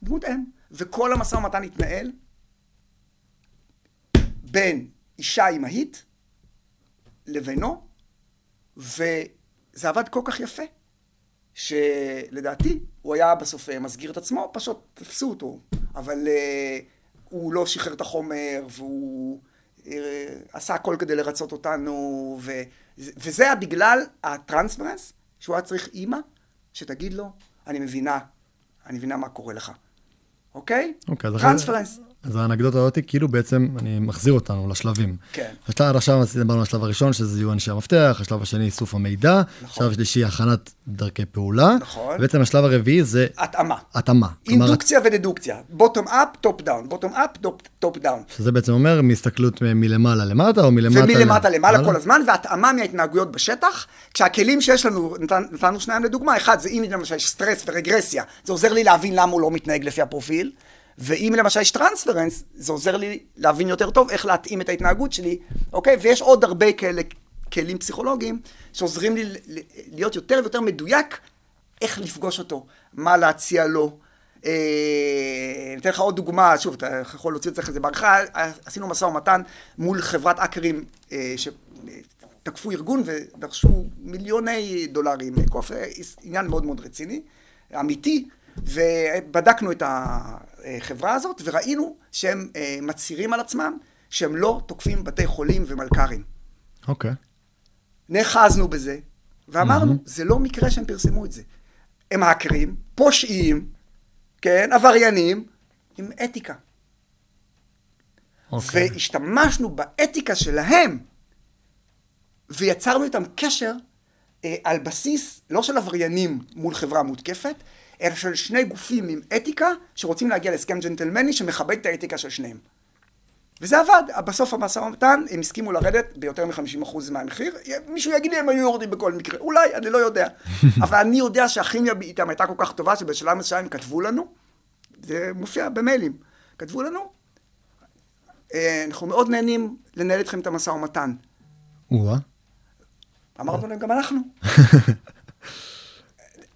Speaker 4: דמות אם. וכל המשא ומתן התנהל בין אישה אימהית לבינו, וזה עבד כל כך יפה, שלדעתי הוא היה בסוף אה, מסגיר את עצמו, פשוט תפסו אותו, אבל uh, הוא לא שחרר את החומר, והוא uh, עשה הכל כדי לרצות אותנו, ו, וזה היה בגלל הטרנספרנס, שהוא היה צריך אימא שתגיד לו, אני מבינה, אני מבינה מה קורה לך. אוקיי?
Speaker 5: אוקיי,
Speaker 4: טרנספרנס.
Speaker 5: אז האנקדוטה הזאת, כאילו בעצם, אני מחזיר אותנו לשלבים.
Speaker 4: כן.
Speaker 5: השלב, עכשיו דיברנו על השלב הראשון, שזה יהיו אנשי המפתח, השלב השני, איסוף המידע,
Speaker 4: נכון.
Speaker 5: השלב השלישי, הכנת דרכי פעולה.
Speaker 4: נכון.
Speaker 5: בעצם השלב הרביעי זה
Speaker 4: התאמה.
Speaker 5: התאמה. כלומר,
Speaker 4: אינדוקציה ודדוקציה. Bottom up, top down. Bottom up, top down.
Speaker 5: שזה בעצם אומר מהסתכלות מלמעלה למטה, או מלמטה...
Speaker 4: ומלמטה למעלה? כל הזמן, והתאמה מההתנהגויות בשטח, כשהכלים שיש לנו, נתן, נתנו שניים לדוגמה, אחד זה אם למשל יש סטרס ורגרסיה, זה עוזר לי להבין למה הוא לא מתנהג לפי הפרופיל, ואם למשל יש transference, זה עוזר לי להבין יותר טוב איך להתאים את ההתנהגות שלי, אוקיי? ויש עוד הרבה כאלה כלים פסיכולוגיים שעוזרים לי להיות יותר ויותר מדויק איך לפגוש אותו, מה להציע לו. אה, אני אתן לך עוד דוגמה, שוב, אתה יכול להוציא את זה אחרי זה בערכה, עשינו משא ומתן מול חברת האקרים אה, שתקפו ארגון ודרשו מיליוני דולרים, אה, עניין מאוד מאוד רציני, אמיתי, ובדקנו את החברה הזאת וראינו שהם אה, מצהירים על עצמם שהם לא תוקפים בתי חולים ומלכ"רים.
Speaker 5: אוקיי.
Speaker 4: נאחזנו בזה, ואמרנו, זה לא מקרה שהם פרסמו את זה. הם האקרים, פושעים, כן, עבריינים, עם אתיקה.
Speaker 5: אוקיי.
Speaker 4: והשתמשנו באתיקה שלהם ויצרנו איתם קשר אה, על בסיס לא של עבריינים מול חברה מותקפת, אלא של שני גופים עם אתיקה שרוצים להגיע להסכם ג'נטלמני שמכבד את האתיקה של שניהם. וזה עבד, בסוף המשא ומתן הם הסכימו לרדת ביותר מ-50% מהמחיר, מישהו יגיד לי הם היו יורדים בכל מקרה, אולי, אני לא יודע, [laughs] אבל אני יודע שהכימיה איתם הייתה כל כך טובה שבשלב מסוים הם כתבו לנו, זה מופיע במיילים, כתבו לנו, "אה, אנחנו מאוד נהנים לנהל איתכם את המשא ומתן. אמרנו להם גם אנחנו. [laughs]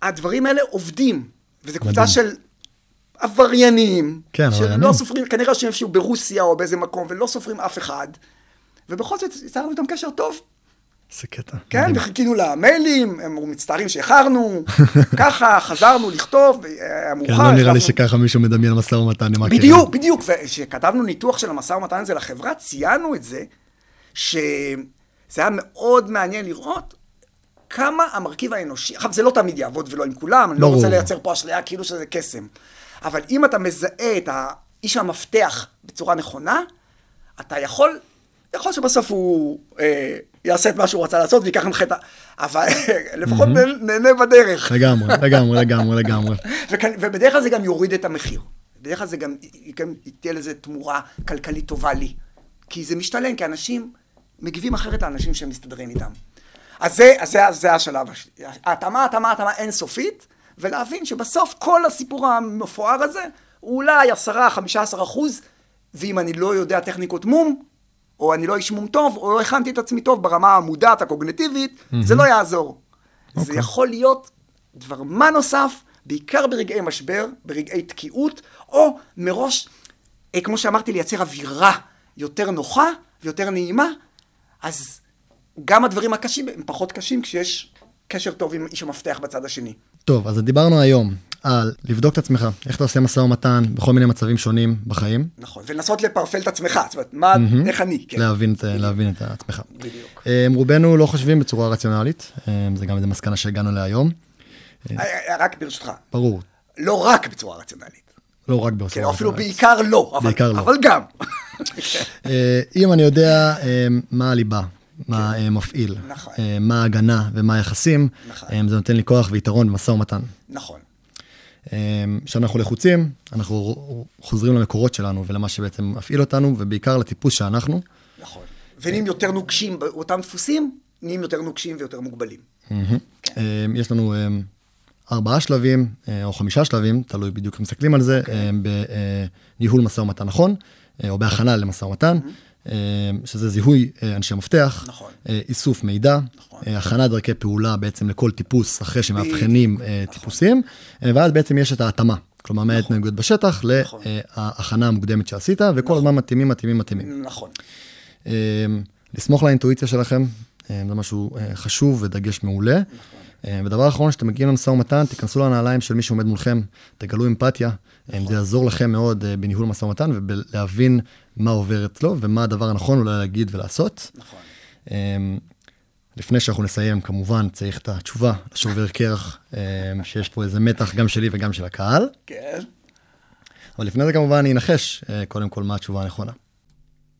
Speaker 4: הדברים האלה עובדים, וזו קבוצה. של עבריינים,
Speaker 5: כן,
Speaker 4: שלא
Speaker 5: עבריינים.
Speaker 4: סופרים, כנראה שהם איפשהו ברוסיה או באיזה מקום, ולא סופרים אף אחד, ובכל זאת יצרנו איתם קשר טוב.
Speaker 5: איזה קטע.
Speaker 4: כן. וחיכינו למיילים, הם אמרו, מצטערים שאיחרנו, [laughs] ככה, חזרנו לכתוב, היה מאוחר.
Speaker 5: כן, לא נראה לי שככה מישהו מדמיין משא ומתן עם הקרן.
Speaker 4: בדיוק, בדיוק. וכשכתבנו ניתוח של המשא ומתן הזה לחברה, ציינו את זה, שזה היה מאוד מעניין לראות כמה המרכיב האנושי, עכשיו זה לא תמיד יעבוד ולא עם כולם, אני לא. רוצה לייצר פה אשליה כאילו שזה קסם, אבל אם אתה מזהה את האיש המפתח בצורה נכונה, אתה יכול, יכול שבסוף הוא אה, יעשה את מה שהוא רצה לעשות ויקח ממך את ה... אבל [laughs] לפחות נהנה בדרך.
Speaker 5: לגמרי, לגמרי, לגמרי, לגמרי. [laughs]
Speaker 4: ובדרך כלל זה גם יוריד את המחיר. בדרך כלל זה גם, תהיה לזה תמורה כלכלית טובה לי. כי זה משתלם, כי אנשים מגיבים אחרת לאנשים שהם מסתדרים איתם. אז זה, אז זה, זה השלב השני. ההתאמה, התאמה, התאמה אינסופית, ולהבין שבסוף כל הסיפור המפואר הזה, הוא אולי עשרה, חמישה עשר אחוז, ואם אני לא יודע טכניקות מום, או אני לא איש מום טוב, או לא הכנתי את עצמי טוב ברמה המודעת, הקוגנטיבית, זה לא יעזור. זה יכול להיות דבר מה נוסף, בעיקר ברגעי משבר, ברגעי תקיעות, או מראש, אה, כמו שאמרתי, לייצר אווירה יותר נוחה ויותר נעימה, אז גם הדברים הקשים הם פחות קשים כשיש קשר טוב עם איש המפתח בצד השני.
Speaker 5: טוב, אז דיברנו היום על לבדוק את עצמך, איך אתה עושה משא ומתן בכל מיני מצבים שונים בחיים,
Speaker 4: נכון, ולנסות לפרפל את עצמך, זאת אומרת, מה, איך אני, כן.
Speaker 5: להבין, את- להבין את עצמך.
Speaker 4: בדיוק.
Speaker 5: אה, רובנו לא חושבים בצורה רציונלית, אה, זה גם איזה מסקנה שהגענו אליה היום.
Speaker 4: אה, אה, רק ברשותך,
Speaker 5: ברור,
Speaker 4: לא רק בצורה רציונלית.
Speaker 5: לא רק
Speaker 4: כן,
Speaker 5: בצורה
Speaker 4: או אפילו
Speaker 5: רציונלית.
Speaker 4: בעיקר לא, אבל,
Speaker 5: בעיקר לא.
Speaker 4: אבל גם. [laughs]
Speaker 5: אה, אם אני יודע אה, מה הליבה, מה אה, מפעיל,
Speaker 4: נכון.
Speaker 5: אה, מה ההגנה ומה היחסים,
Speaker 4: נכון.
Speaker 5: אה, זה נותן לי כוח ויתרון במשא ומתן.
Speaker 4: נכון.
Speaker 5: כשאנחנו לחוצים, אנחנו חוזרים למקורות שלנו ולמה שבעצם מפעיל אותנו, ובעיקר לטיפוס שאנחנו.
Speaker 4: נכון. ונהיים יותר נוקשים באותם דפוסים, נהיים יותר נוקשים ויותר מוגבלים.
Speaker 5: אה, יש לנו ארבעה שלבים, או חמישה שלבים, תלוי בדיוק איך מסתכלים על זה,
Speaker 4: אוקיי.
Speaker 5: אה, בניהול משא ומתן נכון, או בהכנה למשא ומתן, שזה זיהוי אה, אנשי מפתח,
Speaker 4: נכון.
Speaker 5: אה, איסוף מידע,
Speaker 4: נכון.
Speaker 5: אה, הכנת דרכי פעולה בעצם לכל טיפוס, אחרי שמאבחנים אה, טיפוסים, אה, ואז בעצם יש את ההתאמה. כלומר, מההתנהגות בשטח
Speaker 4: נכון.
Speaker 5: להכנה המוקדמת שעשית, וכל הזמן מתאימים, מתאימים, מתאימים.
Speaker 4: נכון.
Speaker 5: אה, לסמוך על האינטואיציה שלכם, אה, זה משהו אה, חשוב ודגש מעולה. אה, ודבר אחרון, כשאתם מגיעים למשא ומתן, תיכנסו לנעליים של מי שעומד מולכם, תגלו אמפתיה, אה, זה יעזור לכם מאוד אה, בניהול משא ומתן ולהבין מה עובר אצלו ומה הדבר הנכון אולי להגיד ולעשות.
Speaker 4: נכון.
Speaker 5: אה, לפני שאנחנו נסיים, כמובן, צריך את התשובה לשובר קרח, אה, שיש פה איזה מתח גם שלי וגם של הקהל.
Speaker 4: כן.
Speaker 5: אבל לפני זה כמובן אני אנחש אה, קודם כל מה התשובה הנכונה.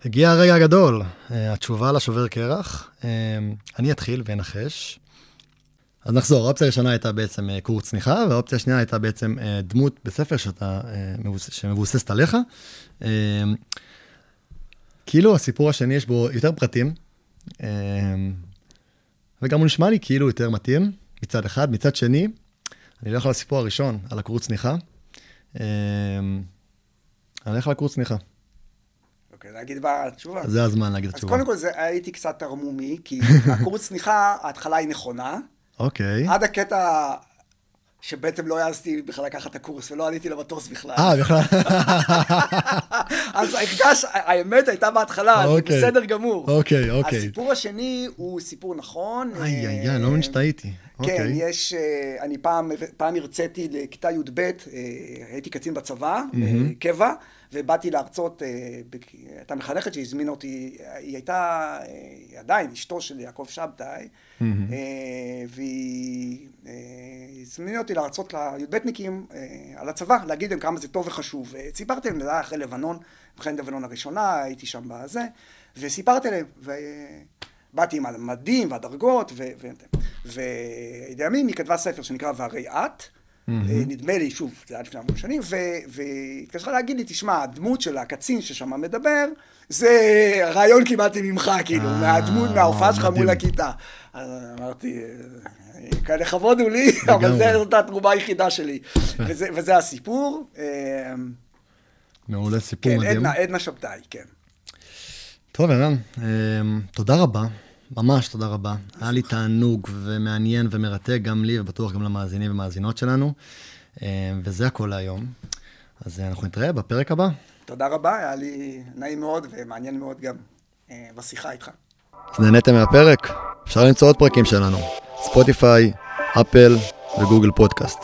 Speaker 5: הגיע הרגע הגדול, אה, התשובה לשובר קרח. אה, אני אתחיל ואנחש. אז נחזור, האופציה הראשונה הייתה בעצם אה, קורס צניחה, והאופציה השנייה הייתה בעצם אה, דמות בספר שאתה, אה, מבוס- שמבוססת עליך. כאילו הסיפור השני יש בו יותר פרטים, וגם הוא נשמע לי כאילו יותר מתאים, מצד אחד. מצד שני, אני אלך על הסיפור הראשון, על הקורס צניחה. אני אלך על הקורס צניחה.
Speaker 4: אוקיי, להגיד בתשובה.
Speaker 5: זה הזמן להגיד את
Speaker 4: אז
Speaker 5: התשובה.
Speaker 4: קודם כל זה, הייתי קצת תרמומי, כי [laughs] הקורס צניחה, ההתחלה היא נכונה.
Speaker 5: אוקיי.
Speaker 4: עד הקטע שבעצם לא העזתי בכלל לקחת את הקורס ולא עליתי למטוס בכלל.
Speaker 5: אה, בכלל. [laughs]
Speaker 4: אז הרגש, האמת הייתה בהתחלה, זה
Speaker 5: אוקיי.
Speaker 4: בסדר גמור.
Speaker 5: אוקיי, אוקיי.
Speaker 4: הסיפור השני הוא סיפור נכון.
Speaker 5: איי,
Speaker 4: אה,
Speaker 5: איי, איי, אני לא מבין שטעיתי.
Speaker 4: כן,
Speaker 5: אוקיי.
Speaker 4: יש, אה, אני פעם, פעם הרציתי לכיתה י"ב, אה, הייתי קצין בצבא, אה, קבע, ובאתי להרצות, אה, הייתה מחנכת שהזמינה אותי, היא הייתה, אה, היא עדיין אשתו של יעקב שבתאי, אה, והיא הזמינה אותי להרצות לי"בניקים על הצבא, להגיד להם כמה זה טוב וחשוב. סיפרתי להם, זה היה אחרי לבנון, מלחמת לבנון הראשונה, הייתי שם בזה, וסיפרתי להם, באתי עם המדים והדרגות, וידי ימים היא כתבה ספר שנקרא והרי את. נדמה לי, שוב, זה היה לפני המון שנים, והתקשרה להגיד לי, תשמע, הדמות של הקצין ששם מדבר, זה רעיון קיבלתי ממך, כאילו,
Speaker 5: אה,
Speaker 4: מהדמות, מההופעה שלך. מול הכיתה. אז אמרתי, כאלה כבוד הוא לי, אבל. זאת התרומה היחידה שלי. וזה הסיפור. אה,
Speaker 5: מעולה, סיפור
Speaker 4: כן,
Speaker 5: מדהים.
Speaker 4: עדנה, עדנה שבתאי, כן.
Speaker 5: טוב, ערן, תודה רבה, ממש תודה רבה. היה לי תענוג ומעניין ומרתק, גם לי ובטוח גם למאזינים ומאזינות שלנו. אמ, וזה הכל להיום. אז אה, אנחנו נתראה בפרק הבא.
Speaker 4: תודה רבה, היה לי נעים מאוד ומעניין מאוד גם אה, בשיחה איתך.
Speaker 5: אז נהניתם מהפרק? אפשר למצוא עוד פרקים שלנו. ספוטיפיי, אפל וגוגל פודקאסט.